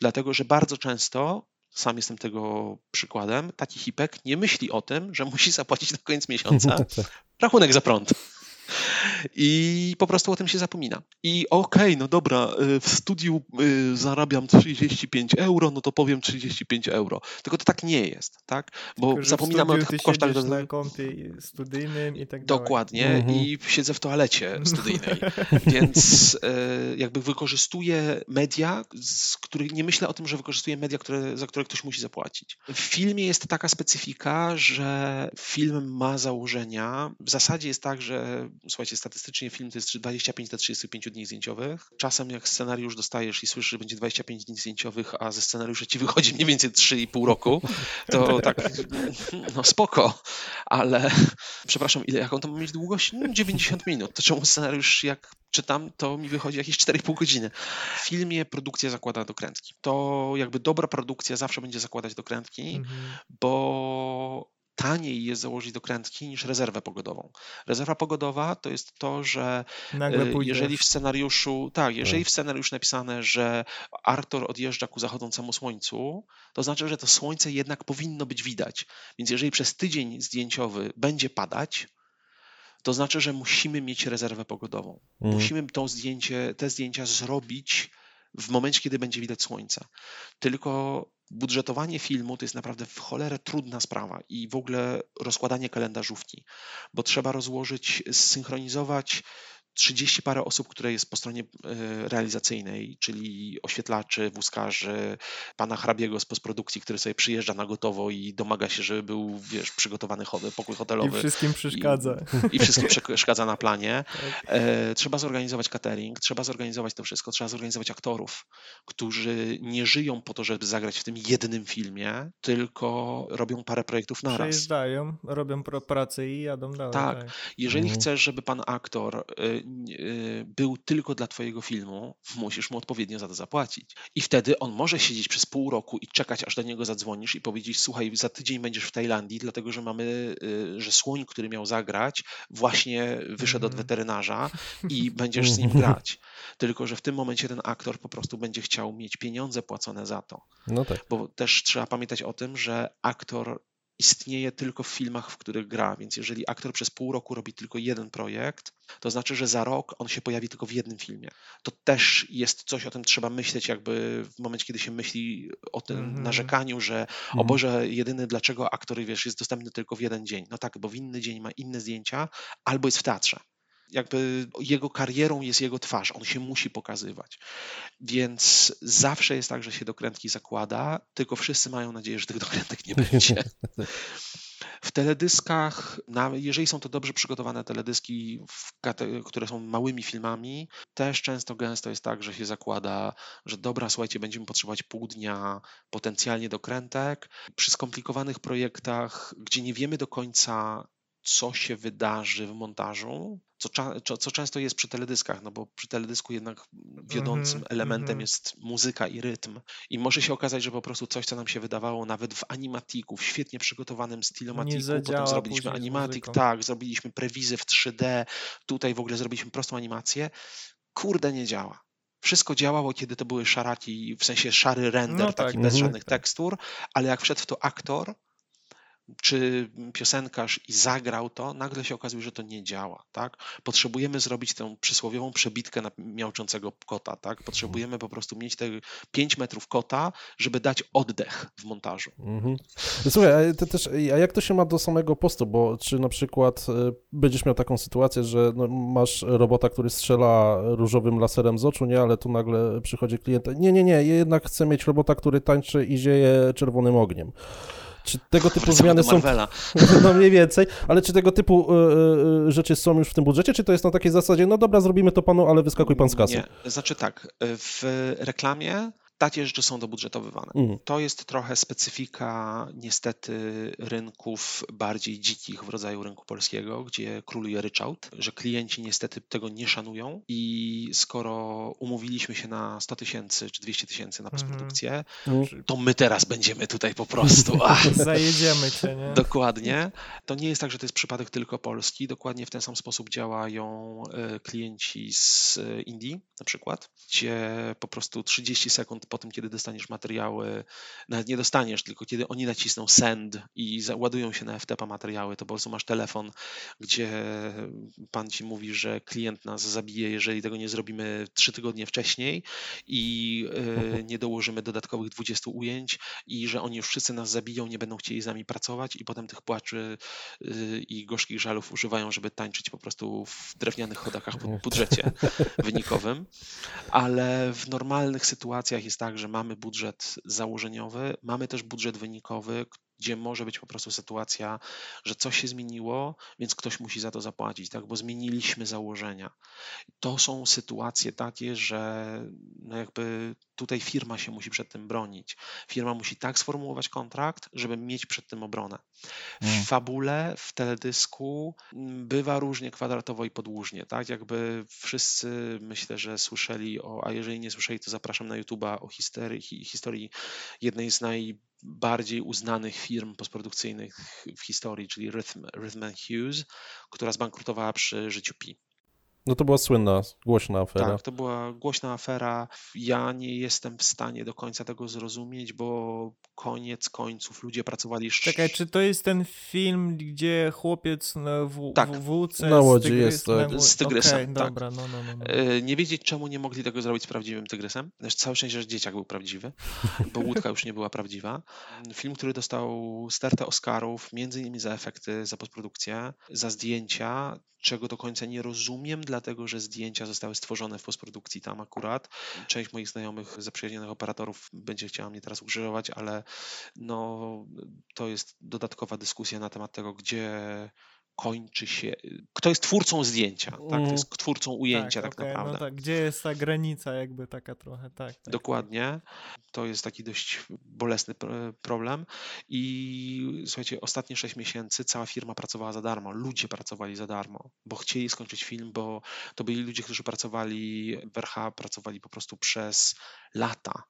Speaker 1: dlatego że bardzo często sam jestem tego przykładem, taki hipek nie myśli o tym, że musi zapłacić na koniec miesiąca [laughs] tak. rachunek za prąd. I po prostu o tym się zapomina. I okej, okay, no dobra, y, w studiu y, zarabiam 35 euro, no to powiem 35 euro. Tylko to tak nie jest, tak?
Speaker 2: Bo Tylko, zapominamy o kosztach. Do... na kompie studyjnym i tak
Speaker 1: dalej. Dokładnie. Mhm. I siedzę w toalecie [laughs] studyjnej. Więc y, jakby wykorzystuję media, z których nie myślę o tym, że wykorzystuję media, które, za które ktoś musi zapłacić. W filmie jest taka specyfika, że film ma założenia. W zasadzie jest tak, że słuchajcie, statystycznie film to jest 25 do 35 dni zdjęciowych. Czasem jak scenariusz dostajesz i słyszysz, że będzie 25 dni zdjęciowych, a ze scenariusza ci [laughs] wychodzi mniej więcej 3,5 roku, to [laughs] tak, no spoko, ale [laughs] przepraszam, ile, jaką to ma mieć długość? 90 no, minut. To czemu scenariusz, jak czytam, to mi wychodzi jakieś 4,5 godziny. W filmie produkcja zakłada dokrętki. To jakby dobra produkcja zawsze będzie zakładać dokrętki, mhm. bo taniej jest założyć dokrętki niż rezerwę pogodową. Rezerwa pogodowa to jest to, że e, jeżeli w scenariuszu, tak, jeżeli w scenariuszu napisane, że Arthur odjeżdża ku zachodzącemu słońcu, to znaczy, że to słońce jednak powinno być widać. Więc jeżeli przez tydzień zdjęciowy będzie padać, to znaczy, że musimy mieć rezerwę pogodową. Mhm. Musimy to zdjęcie, te zdjęcia zrobić w momencie, kiedy będzie widać słońce. Tylko budżetowanie filmu to jest naprawdę w cholerę trudna sprawa i w ogóle rozkładanie kalendarzówki, bo trzeba rozłożyć, zsynchronizować 30 parę osób, które jest po stronie e, realizacyjnej, czyli oświetlaczy, wózkarzy, pana hrabiego z postprodukcji, który sobie przyjeżdża na gotowo i domaga się, żeby był, wiesz, przygotowany pokój hotelowy.
Speaker 2: I wszystkim przeszkadza.
Speaker 1: I, i wszystkim przeszkadza na planie. [laughs] Tak. E, trzeba zorganizować catering, trzeba zorganizować to wszystko, trzeba zorganizować aktorów, którzy nie żyją po to, żeby zagrać w tym jednym filmie, tylko robią parę projektów naraz.
Speaker 2: Przejeżdżają, robią pracę i jadą dalej.
Speaker 1: Tak. tak. Jeżeli mhm. chcesz, żeby pan aktor Y, był tylko dla Twojego filmu, musisz mu odpowiednio za to zapłacić. I wtedy on może siedzieć przez pół roku i czekać, aż do niego zadzwonisz i powiedzieć: Słuchaj, za tydzień będziesz w Tajlandii, dlatego że mamy, y, że słoń, który miał zagrać, właśnie wyszedł od mhm. weterynarza i [laughs] będziesz z nim grać. Tylko, że w tym momencie ten aktor po prostu będzie chciał mieć pieniądze płacone za to. No tak. Bo też trzeba pamiętać o tym, że aktor istnieje tylko w filmach, w których gra. Więc jeżeli aktor przez pół roku robi tylko jeden projekt, to znaczy, że za rok on się pojawi tylko w jednym filmie. To też jest coś, o tym trzeba myśleć, jakby w momencie, kiedy się myśli o tym mm -hmm. narzekaniu, że mm o mhm. Boże, jedyny dlaczego aktor wiesz, jest dostępny tylko w jeden dzień. No tak, bo w inny dzień ma inne zdjęcia, albo jest w teatrze jakby jego karierą jest jego twarz, on się musi pokazywać. Więc zawsze jest tak, że się dokrętki zakłada, tylko wszyscy mają nadzieję, że tych dokrętek nie będzie. [laughs] W teledyskach, jeżeli są to dobrze przygotowane teledyski, które są małymi filmami, też często gęsto jest tak, że się zakłada, że dobra, słuchajcie, będziemy potrzebować pół dnia potencjalnie dokrętek. Przy skomplikowanych projektach, gdzie nie wiemy do końca, co się wydarzy w montażu, co, co, często jest przy teledyskach, no bo przy teledysku jednak wiodącym mm -hmm, elementem mm -hmm. jest muzyka i rytm. I może się okazać, że po prostu coś, co nam się wydawało nawet w animatiku, w świetnie przygotowanym stylomatiku, potem zrobiliśmy animatik, tak, zrobiliśmy prewizy w 3D, tutaj w ogóle zrobiliśmy prostą animację, kurde nie działa. Wszystko działało, kiedy to były szaraki, w sensie szary render,
Speaker 2: No tak,
Speaker 1: taki bez
Speaker 4: mhm.
Speaker 1: żadnych tekstur, ale jak wszedł w to aktor, czy piosenkarz i zagrał to, nagle się okazuje, że to nie działa, tak? Potrzebujemy zrobić tę przysłowiową przebitkę na miauczącego kota, tak? Potrzebujemy po prostu mieć te 5 metrów kota, żeby dać oddech w montażu.
Speaker 4: Mhm. Słuchaj, a, ty też, a jak to się ma do samego postu? Bo czy na przykład e, będziesz miał taką sytuację, że no, masz robota, który strzela różowym laserem z oczu, nie, ale tu nagle przychodzi klient, nie, nie, nie, jednak chcę mieć robota, który tańczy i zieje czerwonym ogniem. Czy tego typu zmiany są, [laughs] no mniej więcej, ale czy tego typu e, e, rzeczy są już w tym budżecie, czy to jest na takiej zasadzie, no dobra, zrobimy to panu, ale wyskakuj pan z kasy?
Speaker 1: Nie, znaczy tak, w reklamie takie rzeczy są dobudżetowywane.
Speaker 4: Mhm.
Speaker 1: To jest trochę specyfika niestety rynków bardziej dzikich w rodzaju rynku polskiego, gdzie króluje ryczałt, że klienci niestety tego nie szanują i skoro umówiliśmy się na 100 tysięcy czy 200 tysięcy na postprodukcję,
Speaker 4: Mhm.
Speaker 1: to my teraz będziemy tutaj po prostu. [laughs]
Speaker 2: Zajedziemy cię, nie?
Speaker 1: Dokładnie. To nie jest tak, że to jest przypadek tylko Polski. Dokładnie w ten sam sposób działają e, klienci z e, Indii na przykład, gdzie po prostu 30 sekund po tym, kiedy dostaniesz materiały, nawet nie dostaniesz, tylko kiedy oni nacisną send i ładują się na FTP materiały, to po prostu masz telefon, gdzie pan ci mówi, że klient nas zabije, jeżeli tego nie zrobimy trzy tygodnie wcześniej i e, nie dołożymy dodatkowych 20 ujęć i że oni już wszyscy nas zabiją, nie będą chcieli z nami pracować i potem tych płaczy y, i gorzkich żalów używają, żeby tańczyć po prostu w drewnianych chodakach po budżecie wynikowym. Ale w normalnych sytuacjach jest tak, że mamy budżet założeniowy, mamy też budżet wynikowy, gdzie może być po prostu sytuacja, że coś się zmieniło, więc ktoś musi za to zapłacić, tak? bo zmieniliśmy założenia. To są sytuacje takie, że no jakby tutaj firma się musi przed tym bronić. Firma musi tak sformułować kontrakt, żeby mieć przed tym obronę. W
Speaker 4: Mm.
Speaker 1: fabule, w teledysku bywa różnie kwadratowo i podłużnie, tak? Jakby wszyscy myślę, że słyszeli o, a jeżeli nie słyszeli, to zapraszam na YouTube'a o historii, hi- historii jednej z najbardziej uznanych firm postprodukcyjnych w historii, czyli Rhythm, Rhythm Hughes, która zbankrutowała przy życiu Pi.
Speaker 4: No to była słynna, głośna afera.
Speaker 1: Tak, to była głośna afera. Ja nie jestem w stanie do końca tego zrozumieć, bo koniec końców ludzie pracowali...
Speaker 2: Czekaj, czy to jest ten film, gdzie chłopiec na w,
Speaker 1: Tak.
Speaker 2: w wódce
Speaker 4: Na łodzi jest, tak.
Speaker 2: na łodzi-
Speaker 1: Z tygrysem, tak.
Speaker 2: dobra, no, no, no. no.
Speaker 1: E, Nie wiedzieć, czemu nie mogli tego zrobić z prawdziwym tygrysem. Znaczy, całe szczęście, że dzieciak był prawdziwy, bo łódka już nie była prawdziwa. Film, który dostał stertę Oscarów, między innymi za efekty, za postprodukcję, za zdjęcia, czego do końca nie rozumiem, dlatego że zdjęcia zostały stworzone w postprodukcji tam akurat. Część moich znajomych, zaprzyjaźnionych operatorów będzie chciała mnie teraz ukrzyżować, ale no, to jest dodatkowa dyskusja na temat tego, gdzie kończy się, kto jest twórcą zdjęcia, tak?
Speaker 4: Mhm.
Speaker 1: Kto jest twórcą ujęcia tak,
Speaker 2: okej,
Speaker 1: naprawdę.
Speaker 2: No tak, gdzie jest ta granica jakby taka trochę, tak. tak
Speaker 1: Dokładnie. To jest taki dość bolesny pr- problem. I słuchajcie, ostatnie 6 miesięcy cała firma pracowała za darmo. Ludzie pracowali za darmo, bo chcieli skończyć film, bo to byli ludzie, którzy pracowali w RH, pracowali po prostu przez lata.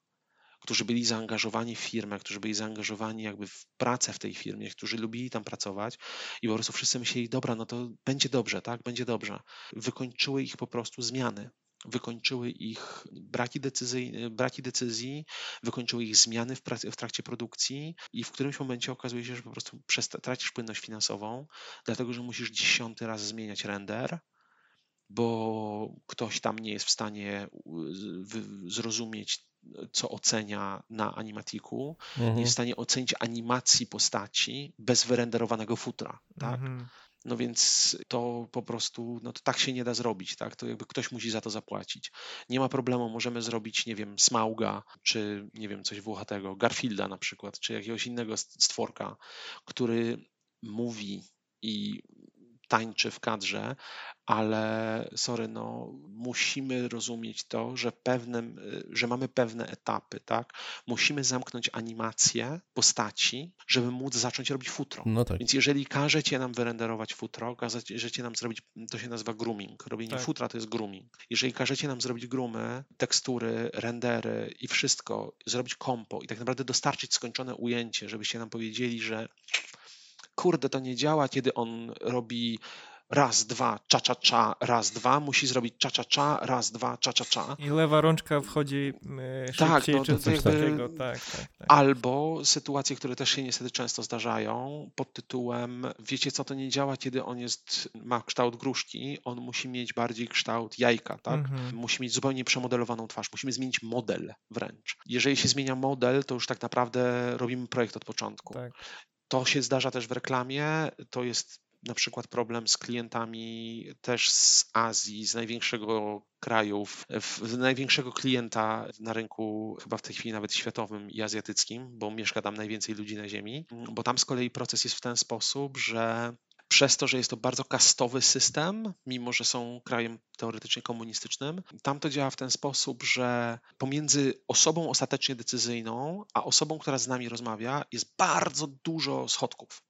Speaker 1: Którzy byli zaangażowani w firmę, którzy byli zaangażowani jakby w pracę w tej firmie, którzy lubili tam pracować i po prostu wszyscy myśleli, dobra, no to będzie dobrze, tak, będzie dobrze. Wykończyły ich po prostu zmiany wykończyły ich braki, decyzyjne, braki decyzji, wykończyły ich zmiany w, pracy, w trakcie produkcji i w którymś momencie okazuje się, że po prostu tracisz płynność finansową, dlatego że musisz dziesiąty raz zmieniać render, bo ktoś tam nie jest w stanie zrozumieć, co ocenia na animatiku, nie
Speaker 4: Mhm.
Speaker 1: jest w stanie ocenić animacji postaci bez wyrenderowanego futra. Tak?
Speaker 2: Mhm.
Speaker 1: No więc to po prostu, no to tak się nie da zrobić, tak? To jakby ktoś musi za to zapłacić. Nie ma problemu, możemy zrobić, nie wiem, Smauga, czy nie wiem, coś włochatego, Garfielda na przykład, czy jakiegoś innego st- stworka, który mówi i tańczy w kadrze, ale sorry, no musimy rozumieć to, że pewnym, że mamy pewne etapy, tak? Musimy zamknąć animację postaci, żeby móc zacząć robić futro.
Speaker 4: No tak.
Speaker 1: Więc jeżeli każecie nam wyrenderować futro, każecie nam zrobić, to się nazywa grooming. Robienie
Speaker 2: Tak.
Speaker 1: futra to jest grooming. Jeżeli każecie nam zrobić groomy, tekstury, rendery i wszystko, zrobić kompo i tak naprawdę dostarczyć skończone ujęcie, żebyście nam powiedzieli, że kurde, to nie działa, kiedy on robi raz, dwa, cza, cza, cza, raz, dwa, musi zrobić cza, cza, cza, raz, dwa, cza, cza, cza.
Speaker 2: I lewa rączka wchodzi e,
Speaker 1: Tak,
Speaker 2: szybciej,
Speaker 1: no,
Speaker 2: czy
Speaker 1: to
Speaker 2: coś
Speaker 1: jakby-
Speaker 2: takiego. Tak, tak, tak.
Speaker 1: Albo sytuacje, które też się niestety często zdarzają, pod tytułem wiecie co, to nie działa, kiedy on jest, ma kształt gruszki, on musi mieć bardziej kształt jajka, tak?
Speaker 2: Mhm.
Speaker 1: Musi mieć zupełnie przemodelowaną twarz, musimy zmienić model wręcz. Jeżeli się zmienia model, to już tak naprawdę robimy projekt od początku.
Speaker 2: Tak.
Speaker 1: To się zdarza też w reklamie, to jest na przykład problem z klientami też z Azji, z największego kraju, w, największego klienta na rynku, chyba w tej chwili nawet światowym i azjatyckim, bo mieszka tam najwięcej ludzi na Ziemi, bo tam z kolei proces jest w ten sposób, że przez to, że jest to bardzo kastowy system, mimo że są krajem teoretycznie komunistycznym, tam to działa w ten sposób, że pomiędzy osobą ostatecznie decyzyjną, a osobą, która z nami rozmawia, jest bardzo dużo schodków.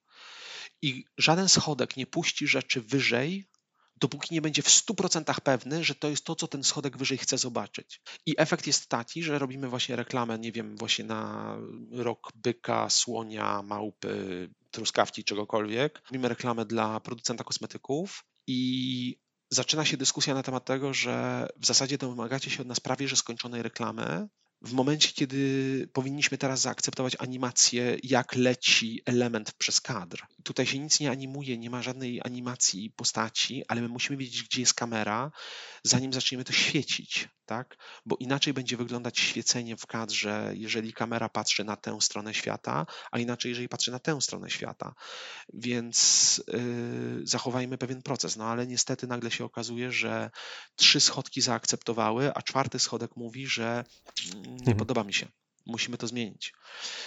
Speaker 1: I żaden schodek nie puści rzeczy wyżej, dopóki nie będzie w 100% pewny, że to jest to, co ten schodek wyżej chce zobaczyć. I efekt jest taki, że robimy właśnie reklamę, nie wiem, właśnie na rok byka, słonia, małpy, truskawki, czegokolwiek. Robimy reklamę dla producenta kosmetyków i zaczyna się dyskusja na temat tego, że w zasadzie domagacie się od nas prawie że skończonej reklamy, w momencie, kiedy powinniśmy teraz zaakceptować animację, jak leci element przez kadr. Tutaj się nic nie animuje, nie ma żadnej animacji postaci, ale my musimy wiedzieć, gdzie jest kamera, zanim zaczniemy to świecić, tak? Bo inaczej będzie wyglądać świecenie w kadrze, jeżeli kamera patrzy na tę stronę świata, a inaczej, jeżeli patrzy na tę stronę świata. Więc yy, zachowajmy pewien proces. No ale niestety nagle się okazuje, że trzy schodki zaakceptowały, a czwarty schodek mówi, że mm, nie
Speaker 4: Mhm.
Speaker 1: podoba mi się. Musimy to zmienić.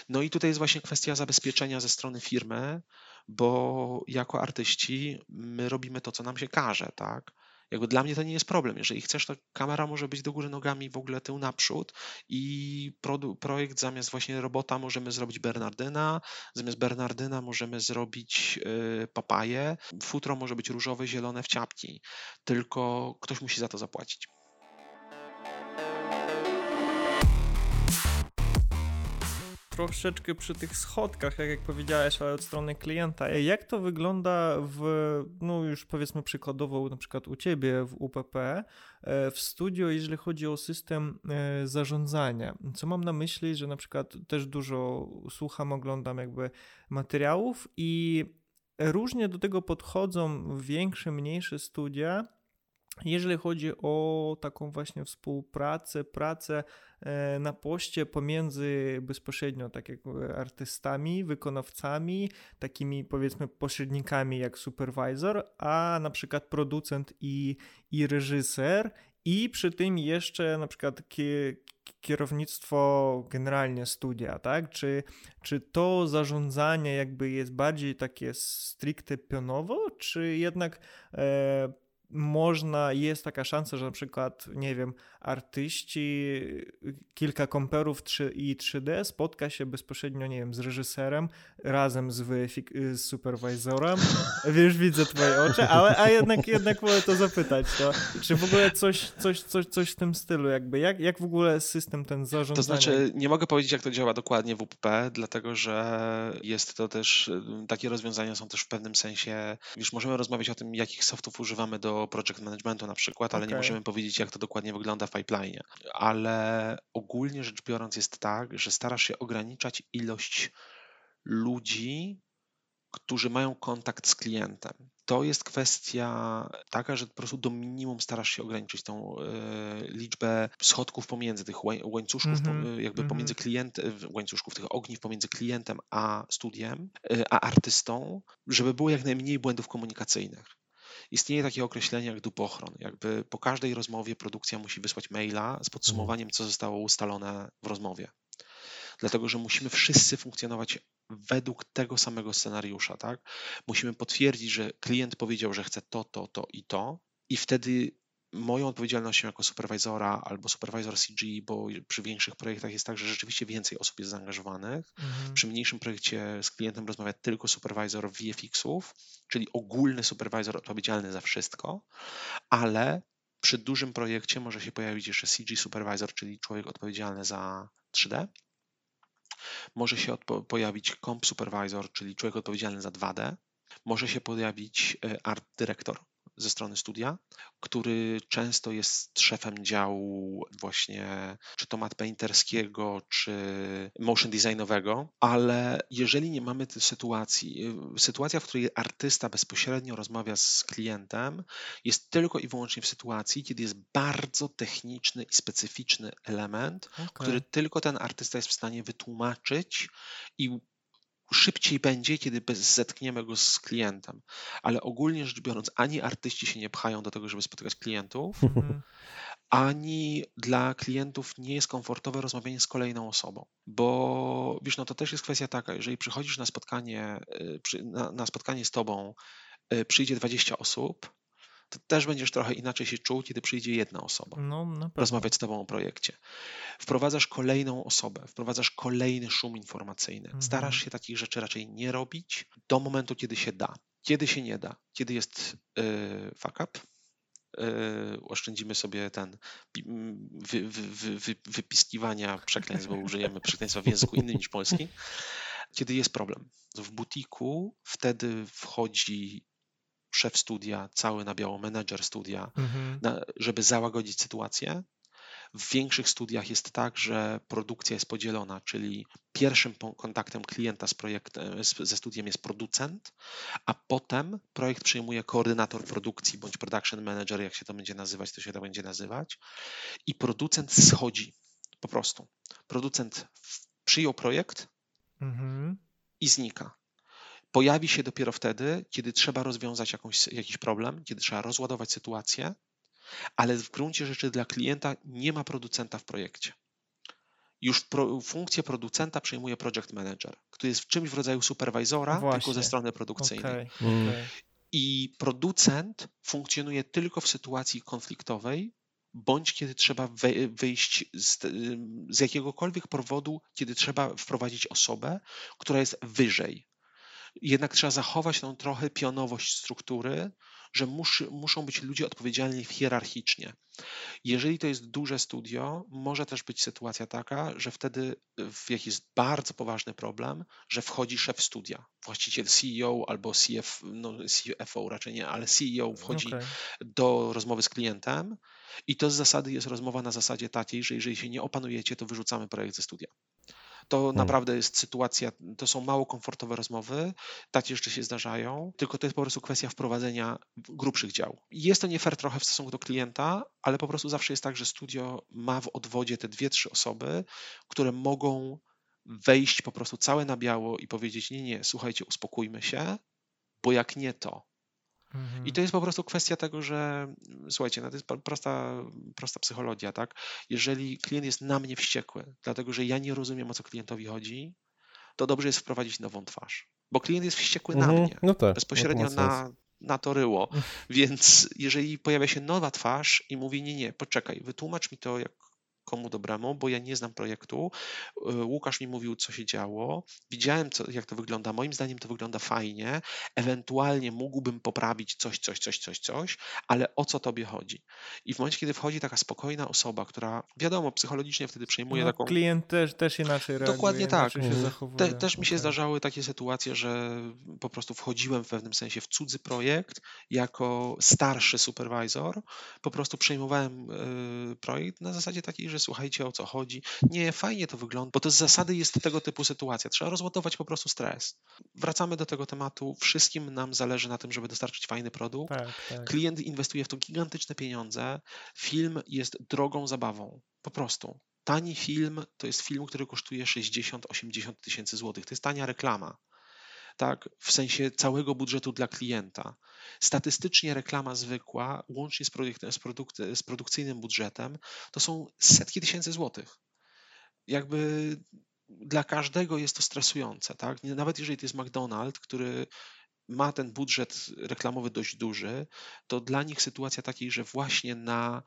Speaker 1: No i tutaj jest właśnie kwestia zabezpieczenia ze strony firmy, bo jako artyści my robimy to, co nam się każe, tak? Jakby dla mnie to nie jest problem. Jeżeli chcesz, to kamera może być do góry nogami w ogóle tył naprzód i projekt zamiast właśnie robota możemy zrobić Bernardyna, zamiast Bernardyna możemy zrobić y, papaję, futro może być różowe, zielone w ciapki, tylko ktoś musi za to zapłacić.
Speaker 2: Troszeczkę przy tych schodkach, tak jak powiedziałeś, ale od strony klienta. Jak to wygląda w, no już powiedzmy przykładowo na przykład u Ciebie w UPP, e, w studio, jeżeli chodzi o system e, zarządzania? Co mam na myśli, że na przykład też dużo słucham, oglądam jakby materiałów i różnie do tego podchodzą większe, mniejsze studia, jeżeli chodzi o taką właśnie współpracę, pracę na poście pomiędzy bezpośrednio tak jak e, artystami, wykonawcami, takimi powiedzmy pośrednikami jak supervisor, a na przykład producent i, i reżyser i przy tym jeszcze na przykład ki- kierownictwo generalnie studia, tak? Czy, czy to zarządzanie jakby jest bardziej takie stricte pionowo, czy jednak e, można, jest taka szansa, że na przykład, nie wiem, artyści, kilka komperów 3 i 3D spotka się bezpośrednio, nie wiem, z reżyserem, razem z, z superwizorem. [laughs] Wiesz, widzę twoje oczy, ale a jednak, jednak wolę to zapytać, to, czy w ogóle coś, coś, coś, coś w tym stylu, jakby, jak, jak w ogóle system ten zarządzania?
Speaker 1: To znaczy, nie mogę powiedzieć, jak to działa dokładnie w UPP, dlatego że jest to też, y, takie rozwiązania są też w pewnym sensie, już możemy rozmawiać o tym, jakich softów używamy do project managementu na przykład, ale nie
Speaker 2: Okej.
Speaker 1: możemy powiedzieć, jak to dokładnie wygląda w pipeline. Ale ogólnie rzecz biorąc jest tak, że starasz się ograniczać ilość ludzi, którzy mają kontakt z klientem. To jest kwestia taka, że po prostu do minimum starasz się ograniczyć tą e, liczbę schodków pomiędzy tych łań- łańcuszków,
Speaker 2: Mhm,
Speaker 1: pom- jakby
Speaker 2: mhm.
Speaker 1: pomiędzy klientem, łańcuszków tych ogniw pomiędzy klientem a studiem, e, a artystą, żeby było jak najmniej błędów komunikacyjnych. Istnieje takie określenie jak dupochron. Jakby po każdej rozmowie produkcja musi wysłać maila z podsumowaniem, co zostało ustalone w rozmowie. Dlatego, że musimy wszyscy funkcjonować według tego samego scenariusza, tak? Musimy potwierdzić, że klient powiedział, że chce to, to, to i to, i wtedy moją odpowiedzialnością jako superwizora albo supervisor CG, bo przy większych projektach jest tak, że rzeczywiście więcej osób jest zaangażowanych.
Speaker 2: Mhm.
Speaker 1: Przy mniejszym projekcie z klientem rozmawia tylko supervisor VFX-ów, czyli ogólny supervisor odpowiedzialny za wszystko, ale przy dużym projekcie może się pojawić jeszcze CG supervisor, czyli człowiek odpowiedzialny za 3D. Może się pojawić comp supervisor, czyli człowiek odpowiedzialny za 2D. Może się pojawić e, art dyrektor ze strony studia, który często jest szefem działu właśnie czy to mat painterskiego, czy motion designowego, ale jeżeli nie mamy tej sytuacji, y, sytuacja, w której artysta bezpośrednio rozmawia z klientem, jest tylko i wyłącznie w sytuacji, kiedy jest bardzo techniczny i specyficzny element, okay. który tylko ten artysta jest w stanie wytłumaczyć i szybciej będzie, kiedy zetkniemy go z klientem. Ale ogólnie rzecz biorąc, ani artyści się nie pchają do tego, żeby spotykać klientów, [laughs] mhm. ani dla klientów nie jest komfortowe rozmawianie z kolejną osobą. Bo wiesz, no to też jest kwestia taka, jeżeli przychodzisz na spotkanie, y, na, na spotkanie z tobą, y, przyjdzie 20 osób, to też będziesz trochę inaczej się czuł, kiedy przyjdzie jedna osoba no, rozmawiać z tobą o projekcie. Wprowadzasz kolejną osobę, wprowadzasz kolejny szum informacyjny. Mhm. Starasz się takich rzeczy raczej nie robić do momentu, kiedy się da. Kiedy się nie da, kiedy jest yy, fuck up, Yy, oszczędzimy sobie ten wy, wy, wy, wypiskiwania przekleństw, bo użyjemy przekleństwa w języku innym niż polski. Kiedy jest problem. W butiku wtedy wchodzi szef studia, cały na biało menedżer studia, mhm. na, żeby załagodzić sytuację. W większych studiach jest tak, że produkcja jest podzielona, czyli pierwszym kontaktem klienta z projektem, ze studiem jest producent, a potem projekt przyjmuje koordynator produkcji bądź production manager, jak się to będzie nazywać, to się to będzie nazywać, i producent schodzi po prostu. Producent przyjął projekt mhm. i znika pojawi się dopiero wtedy, kiedy trzeba rozwiązać jakąś, jakiś problem, kiedy trzeba rozładować sytuację, ale w gruncie rzeczy dla klienta nie ma producenta w projekcie. Już pro, funkcję producenta przejmuje project manager, który jest w czymś w rodzaju superwizora, Właśnie. tylko ze strony produkcyjnej. Okay. Mm. I producent funkcjonuje tylko w sytuacji konfliktowej, bądź kiedy trzeba wyjść z, z jakiegokolwiek powodu, kiedy trzeba wprowadzić osobę, która jest wyżej jednak trzeba zachować tą trochę pionowość struktury, że muszy, muszą być ludzie odpowiedzialni hierarchicznie. Jeżeli to jest duże studio, może też być sytuacja taka, że wtedy w jakiś jest bardzo poważny problem, że wchodzi szef studia, właściciel CEO albo CF, no CFO raczej nie, ale CEO wchodzi okay. do rozmowy z klientem i to z zasady jest rozmowa na zasadzie takiej, że jeżeli się nie opanujecie, to wyrzucamy projekt ze studia to hmm. naprawdę jest sytuacja, to są mało komfortowe rozmowy, takie jeszcze się zdarzają, tylko to jest po prostu kwestia wprowadzenia grubszych dział. Jest to nie fair trochę w stosunku do klienta, ale po prostu zawsze jest tak, że studio ma w odwodzie te dwie, trzy osoby, które mogą wejść po prostu całe na biało i powiedzieć: Nie, nie, słuchajcie, uspokójmy się, bo jak nie to, i to jest po prostu kwestia tego, że słuchajcie, no to jest prosta, prosta psychologia, tak? Jeżeli klient jest na mnie wściekły, dlatego że ja nie rozumiem, o co klientowi chodzi, to dobrze jest wprowadzić nową twarz. Bo klient jest wściekły mhm. na mnie, no tak, bezpośrednio na, na to ryło. Więc jeżeli pojawia się nowa twarz i mówi, nie, nie, poczekaj, wytłumacz mi to, jak komu dobremu, bo ja nie znam projektu. E, Łukasz mi mówił, co się działo. Widziałem, co, jak to wygląda. Moim zdaniem to wygląda fajnie. Ewentualnie mógłbym poprawić coś, coś, coś, coś, coś, ale o co tobie chodzi? I w momencie, kiedy wchodzi taka spokojna osoba, która wiadomo, psychologicznie wtedy przejmuje no, taką.
Speaker 2: Klient też, też inaczej reaguje.
Speaker 1: Dokładnie tak. Te, też mi się zdarzały takie sytuacje, że po prostu wchodziłem w pewnym sensie w cudzy projekt jako starszy supervisor. Po prostu przejmowałem y, projekt na zasadzie takiej, że słuchajcie o co chodzi. Nie, fajnie to wygląda, bo to z zasady jest tego typu sytuacja. Trzeba rozładować po prostu stres. Wracamy do tego tematu. Wszystkim nam zależy na tym, żeby dostarczyć fajny produkt. Tak, tak. Klient inwestuje w to gigantyczne pieniądze. Film jest drogą zabawą. Po prostu. Tani film to jest film, który kosztuje 60-80 tysięcy złotych. To jest tania reklama tak, w sensie całego budżetu dla klienta. Statystycznie reklama zwykła, łącznie z, z, produk z produkcyjnym budżetem, to są setki tysięcy złotych. Jakby dla każdego jest to stresujące, tak? Nawet jeżeli to jest McDonald's, który ma ten budżet reklamowy dość duży, to dla nich sytuacja takiej, że właśnie na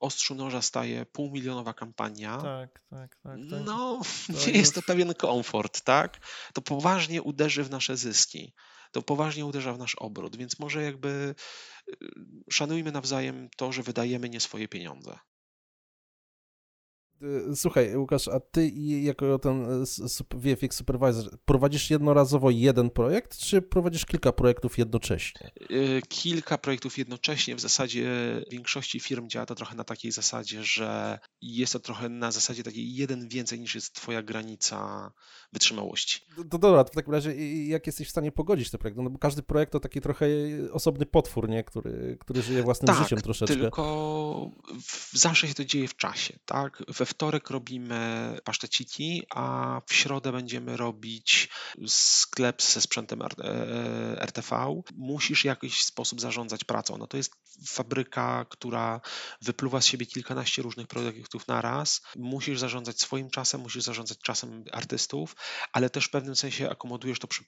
Speaker 1: ostrzu noża staje półmilionowa kampania,
Speaker 2: tak, tak, tak, tak.
Speaker 1: no to [laughs] nie już... jest to pewien komfort, tak? To poważnie uderzy w nasze zyski, to poważnie uderza w nasz obrót, więc może jakby y, szanujmy nawzajem to, że wydajemy nie swoje pieniądze.
Speaker 4: Y, słuchaj, Łukasz, a ty jako ten y, VFX supervisor prowadzisz jednorazowo jeden projekt, czy prowadzisz kilka projektów jednocześnie?
Speaker 1: Y, kilka projektów jednocześnie. W zasadzie w większości firm działa to trochę na takiej zasadzie, że jest to trochę na zasadzie takiej jeden więcej niż jest twoja granica wytrzymałości.
Speaker 4: To, to dobra, to w takim razie jak jesteś w stanie pogodzić te projekty? No bo każdy projekt to taki trochę osobny potwór, nie? Który, który żyje własnym
Speaker 1: tak,
Speaker 4: życiem troszeczkę.
Speaker 1: tylko zawsze się to dzieje w czasie, tak? We wtorek robimy paszteciki, a w środę będziemy robić sklep ze sprzętem RTV. E, Musisz w jakiś sposób zarządzać pracą. No to jest fabryka, która wypluwa z siebie kilkanaście różnych produktów na raz. Musisz zarządzać swoim czasem, musisz zarządzać czasem artystów, ale też w pewnym sensie akomodujesz to przy,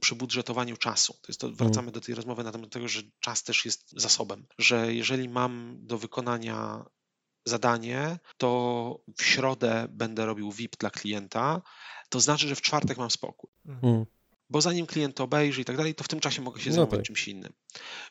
Speaker 1: przy budżetowaniu czasu. To jest to, mm. wracamy do tej rozmowy na temat tego, że czas też jest zasobem, że jeżeli mam do wykonania zadanie, to w środę będę robił VIP dla klienta, to znaczy, że w czwartek mam spokój. Mm. Bo zanim klient to obejrzy i tak dalej, to w tym czasie mogę się no zajmować no tak. czymś innym.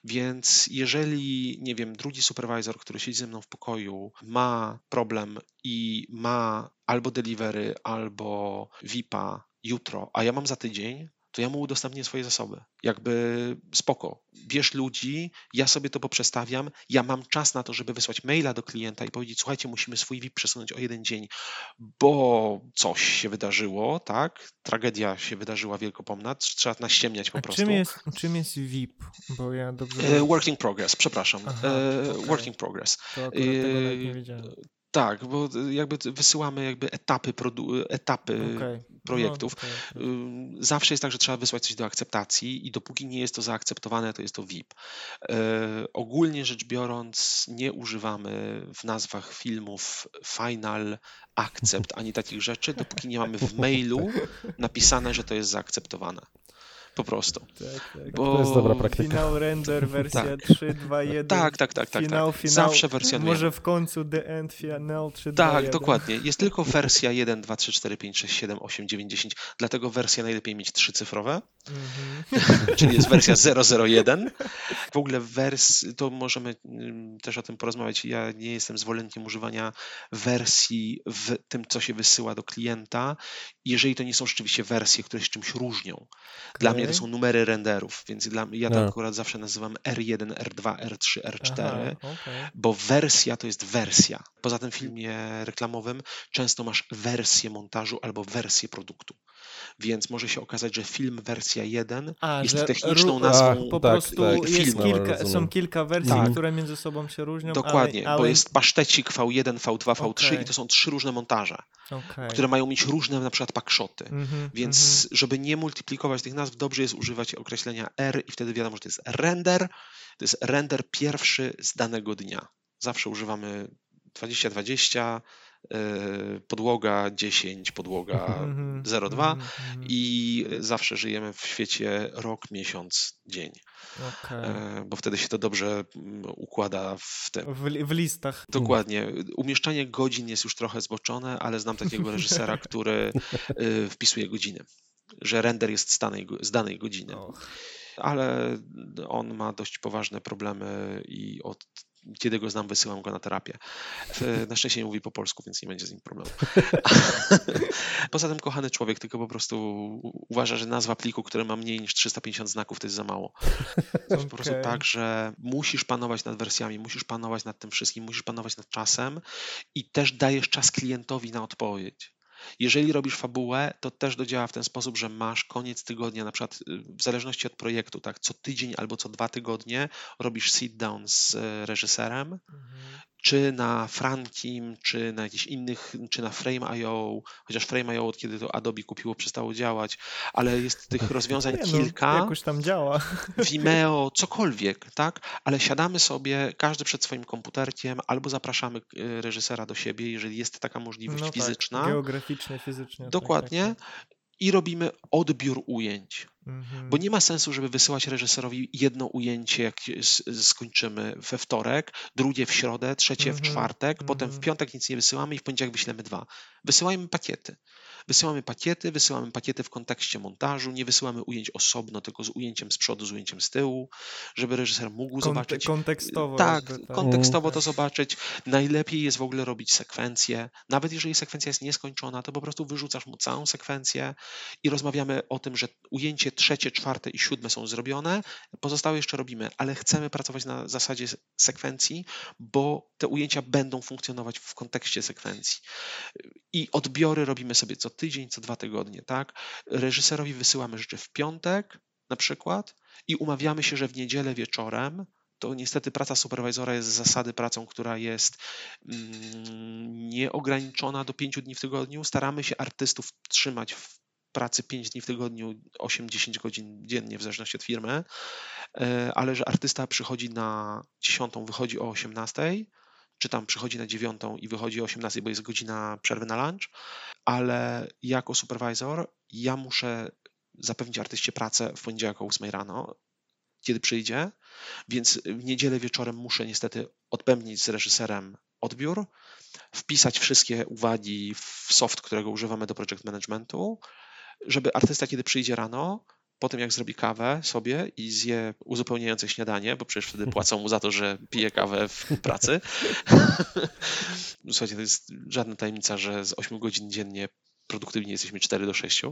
Speaker 1: Więc jeżeli, nie wiem, drugi supervisor, który siedzi ze mną w pokoju, ma problem i ma albo delivery, albo VIPa jutro, a ja mam za tydzień, to ja mu udostępnię swoje zasoby. Jakby spoko, bierz ludzi, ja sobie to poprzestawiam, ja mam czas na to, żeby wysłać maila do klienta i powiedzieć, słuchajcie, musimy swój VIP przesunąć o jeden dzień, bo coś się wydarzyło, tak? Tragedia się wydarzyła wielkopomna, trzeba naściemniać po
Speaker 2: A
Speaker 1: prostu.
Speaker 2: Czym jest, czym jest VIP? Bo ja dobrze...
Speaker 1: E, working progress, przepraszam. Aha, e, okay. Working progress.
Speaker 2: To tego nie wiedziałem.
Speaker 1: Tak, bo jakby wysyłamy jakby etapy, etapy okay. projektów. No, Zawsze jest tak, że trzeba wysłać coś do akceptacji i dopóki nie jest to zaakceptowane, to jest to VIP. E, ogólnie rzecz biorąc, nie używamy w nazwach filmów final, accept ani takich rzeczy, dopóki nie mamy w mailu [laughs] napisane, że to jest zaakceptowane. Po prostu. Tak,
Speaker 4: tak. Bo... To jest dobra praktyka.
Speaker 2: Finał render, [laughs] wersja tak. 3.2.1.
Speaker 1: Tak, tak, tak. tak,
Speaker 2: finał,
Speaker 1: tak.
Speaker 2: Finał,
Speaker 1: Zawsze wersja
Speaker 2: Może w końcu the end, final 3.2.1.
Speaker 1: Tak, dokładnie. Jest tylko wersja 1, 2, 3, 4, 5, 6, 7, 8, 9, 10. Dlatego wersja najlepiej mieć trzycyfrowe. Mm-hmm. [laughs] Czyli jest wersja [laughs] 001. W ogóle wers, to możemy mm, też o tym porozmawiać. Ja nie jestem zwolennikiem używania wersji w tym, co się wysyła do klienta, jeżeli to nie są rzeczywiście wersje, które się czymś różnią. Dla mnie to są numery renderów, więc dla, ja to no. akurat zawsze nazywam R1, R2, R3, R4, Aha, okay. bo wersja to jest wersja. Poza tym w filmie reklamowym często masz wersję montażu albo wersję produktu. Więc może się okazać, że film wersja 1 A, jest techniczną nazwą
Speaker 2: Po tak, prostu tak, jest kilka, są kilka wersji, tak. które między sobą się różnią.
Speaker 1: Dokładnie,
Speaker 2: ale, ale...
Speaker 1: bo jest pasztecik V1, V2, V3 okay. i to są trzy różne montaże, okay. które mają mieć różne na przykład pakszoty. Mm -hmm, Więc mm -hmm. żeby nie multiplikować tych nazw, dobrze jest używać określenia R i wtedy wiadomo, że to jest render. To jest render pierwszy z danego dnia. Zawsze używamy 2020, E, podłoga 10, podłoga 02 mhm, mhm. i zawsze żyjemy w świecie rok, miesiąc, dzień. Okay. Bo wtedy się to dobrze mm, układa w tym.
Speaker 2: W, w, listach.
Speaker 1: Dokładnie. Umieszczanie godzin jest już trochę zboczone, ale znam takiego reżysera, [laughs] który e, wpisuje godziny. Że render jest z danej, z danej godziny. Oh ale on ma dość poważne problemy i od kiedy go znam, wysyłam go na terapię. Na szczęście nie mówi po polsku, więc nie będzie z nim problemu. [laughs] Poza tym kochany człowiek, tylko po prostu uważa, że nazwa pliku, który ma mniej niż 350 znaków, to jest za mało. To jest po prostu tak, że musisz panować nad wersjami, musisz panować nad tym wszystkim, musisz panować nad czasem i też dajesz czas klientowi na odpowiedź. Jeżeli robisz fabułę, to też dodziała w ten sposób, że masz koniec tygodnia, na przykład y, w zależności od projektu, tak, co tydzień albo co dwa tygodnie robisz sit down z y, reżyserem, mhm czy na Frankim, czy na jakichś innych, czy na Frame.io, chociaż Frame.io od kiedy to Adobe kupiło przestało działać, ale jest tych [laughs] rozwiązań Nie, no, kilka.
Speaker 2: Jakoś tam działa. [laughs]
Speaker 1: Vimeo, cokolwiek, tak? Ale siadamy sobie, każdy przed swoim komputerkiem, albo zapraszamy y, reżysera do siebie, jeżeli jest taka możliwość
Speaker 2: no
Speaker 1: fizyczna.
Speaker 2: Tak, geograficznie, fizycznie.
Speaker 1: Dokładnie. Tak, tak, tak. I robimy odbiór ujęć Mhm. Bo nie ma sensu, żeby wysyłać reżyserowi jedno ujęcie, jak skończymy we wtorek, drugie w środę, trzecie w mhm. czwartek, potem w mhm. piątek nic nie wysyłamy i w poniedziałek wyślemy dwa. Wysyłajmy pakiety. Wysyłamy pakiety, wysyłamy pakiety w kontekście montażu, nie wysyłamy ujęć osobno, tylko z ujęciem z przodu, z ujęciem z tyłu, żeby reżyser mógł Konte zobaczyć.
Speaker 2: Kontekstowo.
Speaker 1: Tak, tak, kontekstowo to zobaczyć. Najlepiej jest w ogóle robić sekwencję. Nawet jeżeli sekwencja jest nieskończona, to po prostu wyrzucasz mu całą sekwencję i rozmawiamy o tym, że ujęcie trzecie, czwarte i siódme są zrobione, pozostałe jeszcze robimy, ale chcemy pracować na zasadzie sekwencji, bo te ujęcia będą funkcjonować w kontekście sekwencji. I odbiory robimy sobie co tydzień, co dwa tygodnie, tak? Reżyserowi wysyłamy rzeczy w piątek na przykład i umawiamy się, że w niedzielę wieczorem to niestety praca superwizora jest z zasady pracą, która jest mm, nieograniczona do pięciu dni w tygodniu. Staramy się artystów trzymać w pracy 5 dni w tygodniu, 8-10 godzin dziennie, w zależności od firmy, e, ale że artysta przychodzi na 10, wychodzi o 18, czy tam przychodzi na 9 i wychodzi o 18, bo jest godzina przerwy na lunch, ale jako supervisor ja muszę zapewnić artyście pracę w poniedziałek o 8 rano, kiedy przyjdzie, więc w niedzielę wieczorem muszę niestety odpębnić z reżyserem odbiór, wpisać wszystkie uwagi w soft, którego używamy do project managementu, żeby artysta, kiedy przyjdzie rano, po tym jak zrobi kawę sobie i zje uzupełniające śniadanie, bo przecież wtedy płacą mu za to, że pije kawę w pracy. [laughs] Słuchajcie, to jest żadna tajemnica, że z 8 godzin dziennie produktywnie jesteśmy 4 do 6. No,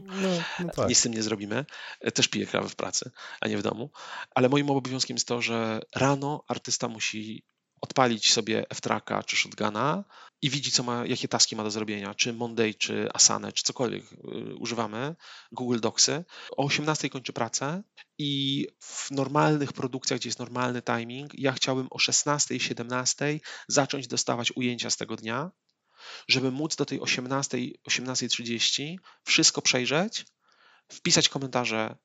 Speaker 1: no tak. Nic z tym nie zrobimy. Też piję kawę w pracy, a nie w domu. Ale moim obowiązkiem jest to, że rano artysta musi odpalić sobie F-Tracka czy Shotguna i widzi, co ma, jakie taski ma do zrobienia, czy Monday, czy Asana, czy cokolwiek y, używamy, Google Docsy. O 18 kończy pracę i w normalnych produkcjach, gdzie jest normalny timing, ja chciałbym o 16, 17 zacząć dostawać ujęcia z tego dnia, żeby móc do tej 18, 18.30 wszystko przejrzeć, wpisać komentarze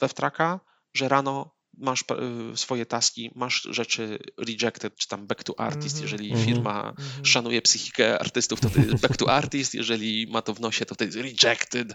Speaker 1: we Tracka, że rano masz y, swoje taski, masz rzeczy rejected, czy tam back to artist, -hmm. jeżeli -hmm. firma -hmm. szanuje psychikę artystów, to to jest [laughs] back to artist, jeżeli ma to w nosie, to to jest rejected.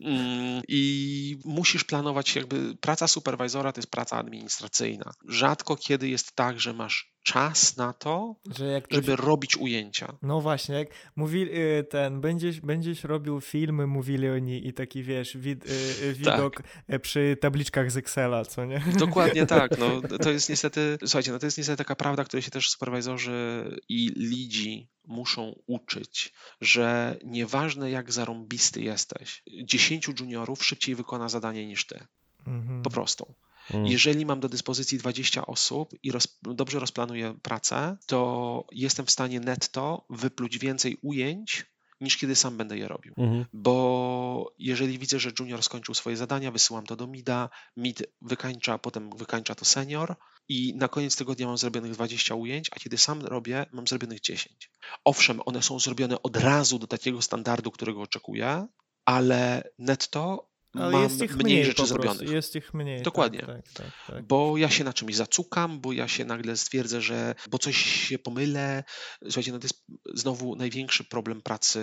Speaker 1: Mm, I musisz planować, jakby praca superwizora to jest praca administracyjna. Rzadko kiedy jest tak, że masz czas na to, że żeby robić ujęcia.
Speaker 2: No właśnie, jak mówili y, ten, będziesz, będziesz robił filmy, mówili oni i taki wiesz, wid, y, y, widok tak. przy tabliczkach z Excela, co nie?
Speaker 1: Dokładnie [laughs] tak, no to jest niestety, słuchajcie, no to jest niestety taka prawda, której się też superwizorzy i lidzi muszą uczyć, że nieważne jak zarąbisty jesteś, 10 juniorów szybciej wykona zadanie niż ty. Mhm. Po prostu. Mm. Jeżeli mam do dyspozycji 20 osób i roz, dobrze rozplanuję pracę, to jestem w stanie netto wypluć więcej ujęć niż kiedy sam będę je robił. Mhm. Bo jeżeli widzę, że junior skończył swoje zadania, wysyłam to do mida, mid wykańcza, potem wykańcza to senior i na koniec tygodnia mam zrobionych 20 ujęć, a kiedy sam robię, mam zrobionych 10. Owszem, one są zrobione od razu do takiego standardu, którego oczekuję, ale netto ale mam jest ich mniej, mniej rzeczy zrobionych.
Speaker 2: Jest ich mniej. Tak,
Speaker 1: Dokładnie. Tak, tak, tak, bo ja się na czymś zacukam, bo ja się nagle stwierdzę, że bo coś się pomylę. Słuchajcie, no to jest znowu największy problem pracy,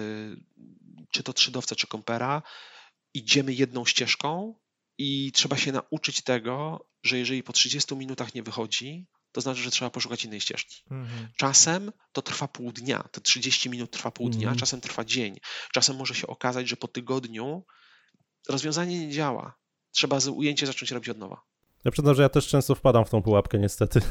Speaker 1: czy to trzydowca, czy kompera. Idziemy jedną ścieżką i trzeba się nauczyć tego, że jeżeli po 30 minutach nie wychodzi, to znaczy, że trzeba poszukać innej ścieżki. Mhm. Czasem to trwa pół dnia, to 30 minut trwa pół dnia, mhm. czasem trwa dzień. Czasem może się okazać, że po tygodniu rozwiązanie nie działa. Trzeba ujęcie zacząć robić od nowa.
Speaker 4: Ja przyznam, że ja też często wpadam w tą pułapkę, niestety.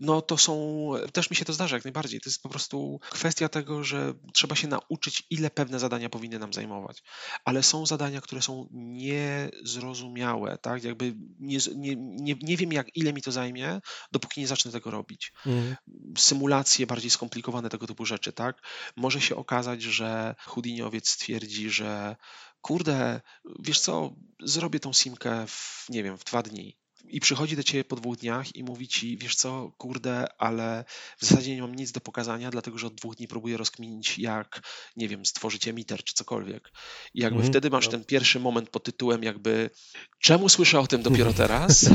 Speaker 1: No to są, też mi się to zdarza jak najbardziej. To jest po prostu kwestia tego, że trzeba się nauczyć, ile pewne zadania powinny nam zajmować. Ale są zadania, które są niezrozumiałe, tak? Jakby nie, nie, nie, nie wiem, jak ile mi to zajmie, dopóki nie zacznę tego robić. Mhm. Symulacje bardziej skomplikowane, tego typu rzeczy, tak? Może się okazać, że Houdiniowiec stwierdzi, że kurde, wiesz co, zrobię tą simkę w, nie wiem, w dwa dni. I przychodzi do ciebie po dwóch dniach i mówi ci, wiesz co, kurde, ale w zasadzie nie mam nic do pokazania, dlatego że od dwóch dni próbuję rozkminić, jak, nie wiem, stworzyć emiter czy cokolwiek. I jakby mm, wtedy masz no. ten pierwszy moment pod tytułem jakby, czemu słyszę o tym dopiero [laughs] teraz?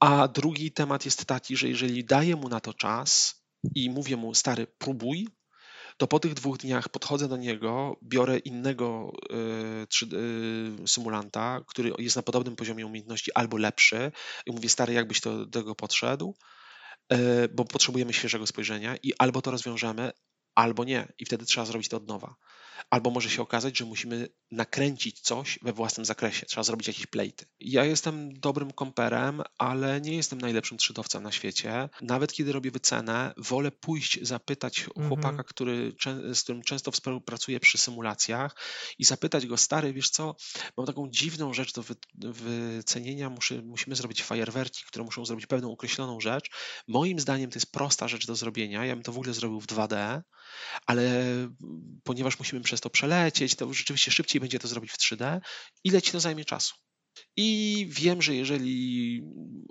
Speaker 1: A drugi temat jest taki, że jeżeli daję mu na to czas i mówię mu, stary, próbuj, to po tych dwóch dniach podchodzę do niego, biorę innego y, 3, y, symulanta, który jest na podobnym poziomie umiejętności albo lepszy i mówię, stary, jakbyś to, do tego podszedł, y, bo potrzebujemy świeżego spojrzenia i albo to rozwiążemy, albo nie i wtedy trzeba zrobić to od nowa. Albo może się okazać, że musimy nakręcić coś we własnym zakresie, trzeba zrobić jakieś plejty. Ja jestem dobrym komperem, ale nie jestem najlepszym trzydowcem na świecie. Nawet kiedy robię wycenę, wolę pójść, zapytać
Speaker 2: Mhm.
Speaker 1: chłopaka, który, z którym często współpracuję przy symulacjach i zapytać go, stary, wiesz co, mam taką dziwną rzecz do wy, wycenienia, muszę, musimy zrobić fajerwerki, które muszą zrobić pewną określoną rzecz. Moim zdaniem to jest prosta rzecz do zrobienia, ja bym to w ogóle zrobił w 2D, ale ponieważ musimy przez to przelecieć, to rzeczywiście szybciej będzie to zrobić w 3D. Ile ci to zajmie czasu? I wiem, że jeżeli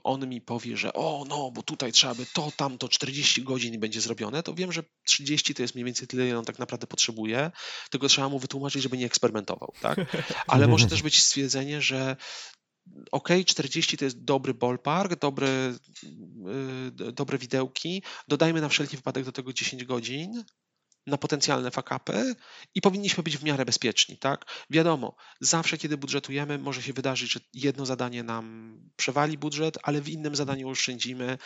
Speaker 1: on mi powie, że o, no, bo tutaj trzeba by to, tamto, 40 godzin będzie zrobione, to wiem, że 30 to jest mniej więcej tyle, ile on tak naprawdę potrzebuje, tylko trzeba mu wytłumaczyć, żeby nie eksperymentował, tak? Ale może też być stwierdzenie, że ok, 40 to jest dobry ballpark, dobre, yy, dobre widełki, dodajmy na wszelki wypadek do tego 10 godzin, na potencjalne fakapy i powinniśmy być w miarę bezpieczni, tak? Wiadomo, zawsze kiedy budżetujemy, może się wydarzyć, że jedno zadanie nam przewali budżet, ale w innym zadaniu oszczędzimy.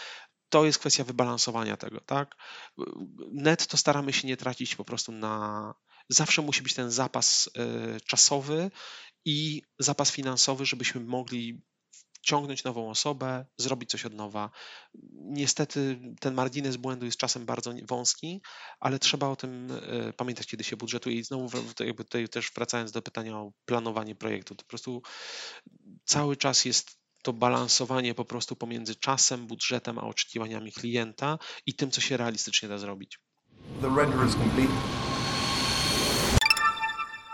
Speaker 1: To jest kwestia wybalansowania tego, tak? Netto staramy się nie tracić po prostu na. Zawsze musi być ten zapas y, czasowy i zapas finansowy, żebyśmy mogli ciągnąć nową osobę, zrobić coś od nowa. Niestety ten margines błędu jest czasem bardzo wąski, ale trzeba o tym e, pamiętać, kiedy się budżetuje. I znowu jakby tutaj też wracając do pytania o planowanie projektu, to po prostu cały czas jest to balansowanie po prostu pomiędzy czasem, budżetem, a oczekiwaniami klienta i tym, co się realistycznie da zrobić.
Speaker 5: The render is complete.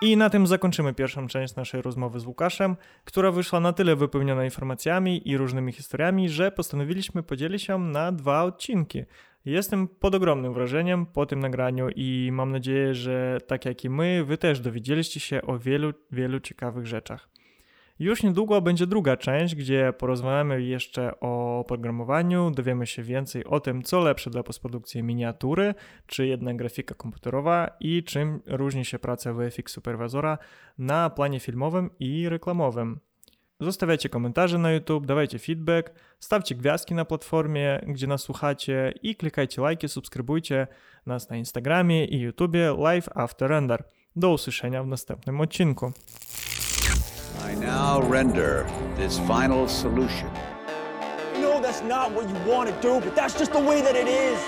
Speaker 2: I na tym zakończymy pierwszą część naszej rozmowy z Łukaszem, która wyszła na tyle wypełniona informacjami i różnymi historiami, że postanowiliśmy podzielić ją na dwa odcinki. Jestem pod ogromnym wrażeniem po tym nagraniu i mam nadzieję, że tak jak i my, wy też dowiedzieliście się o wielu, wielu ciekawych rzeczach. Już niedługo będzie druga część, gdzie porozmawiamy jeszcze o programowaniu, dowiemy się więcej o tym, co lepsze dla postprodukcji miniatury, czy jednak grafika komputerowa i czym różni się praca VFX Supervisora na planie filmowym i reklamowym. Zostawiajcie komentarze na YouTube, dawajcie feedback, stawcie gwiazdki na platformie, gdzie nas słuchacie i klikajcie lajki, subskrybujcie nas na Instagramie i YouTubie Live After Render. Do usłyszenia w następnym odcinku.
Speaker 6: I now render this final solution.
Speaker 7: I know that's not what you want to do, but that's just the way that it is.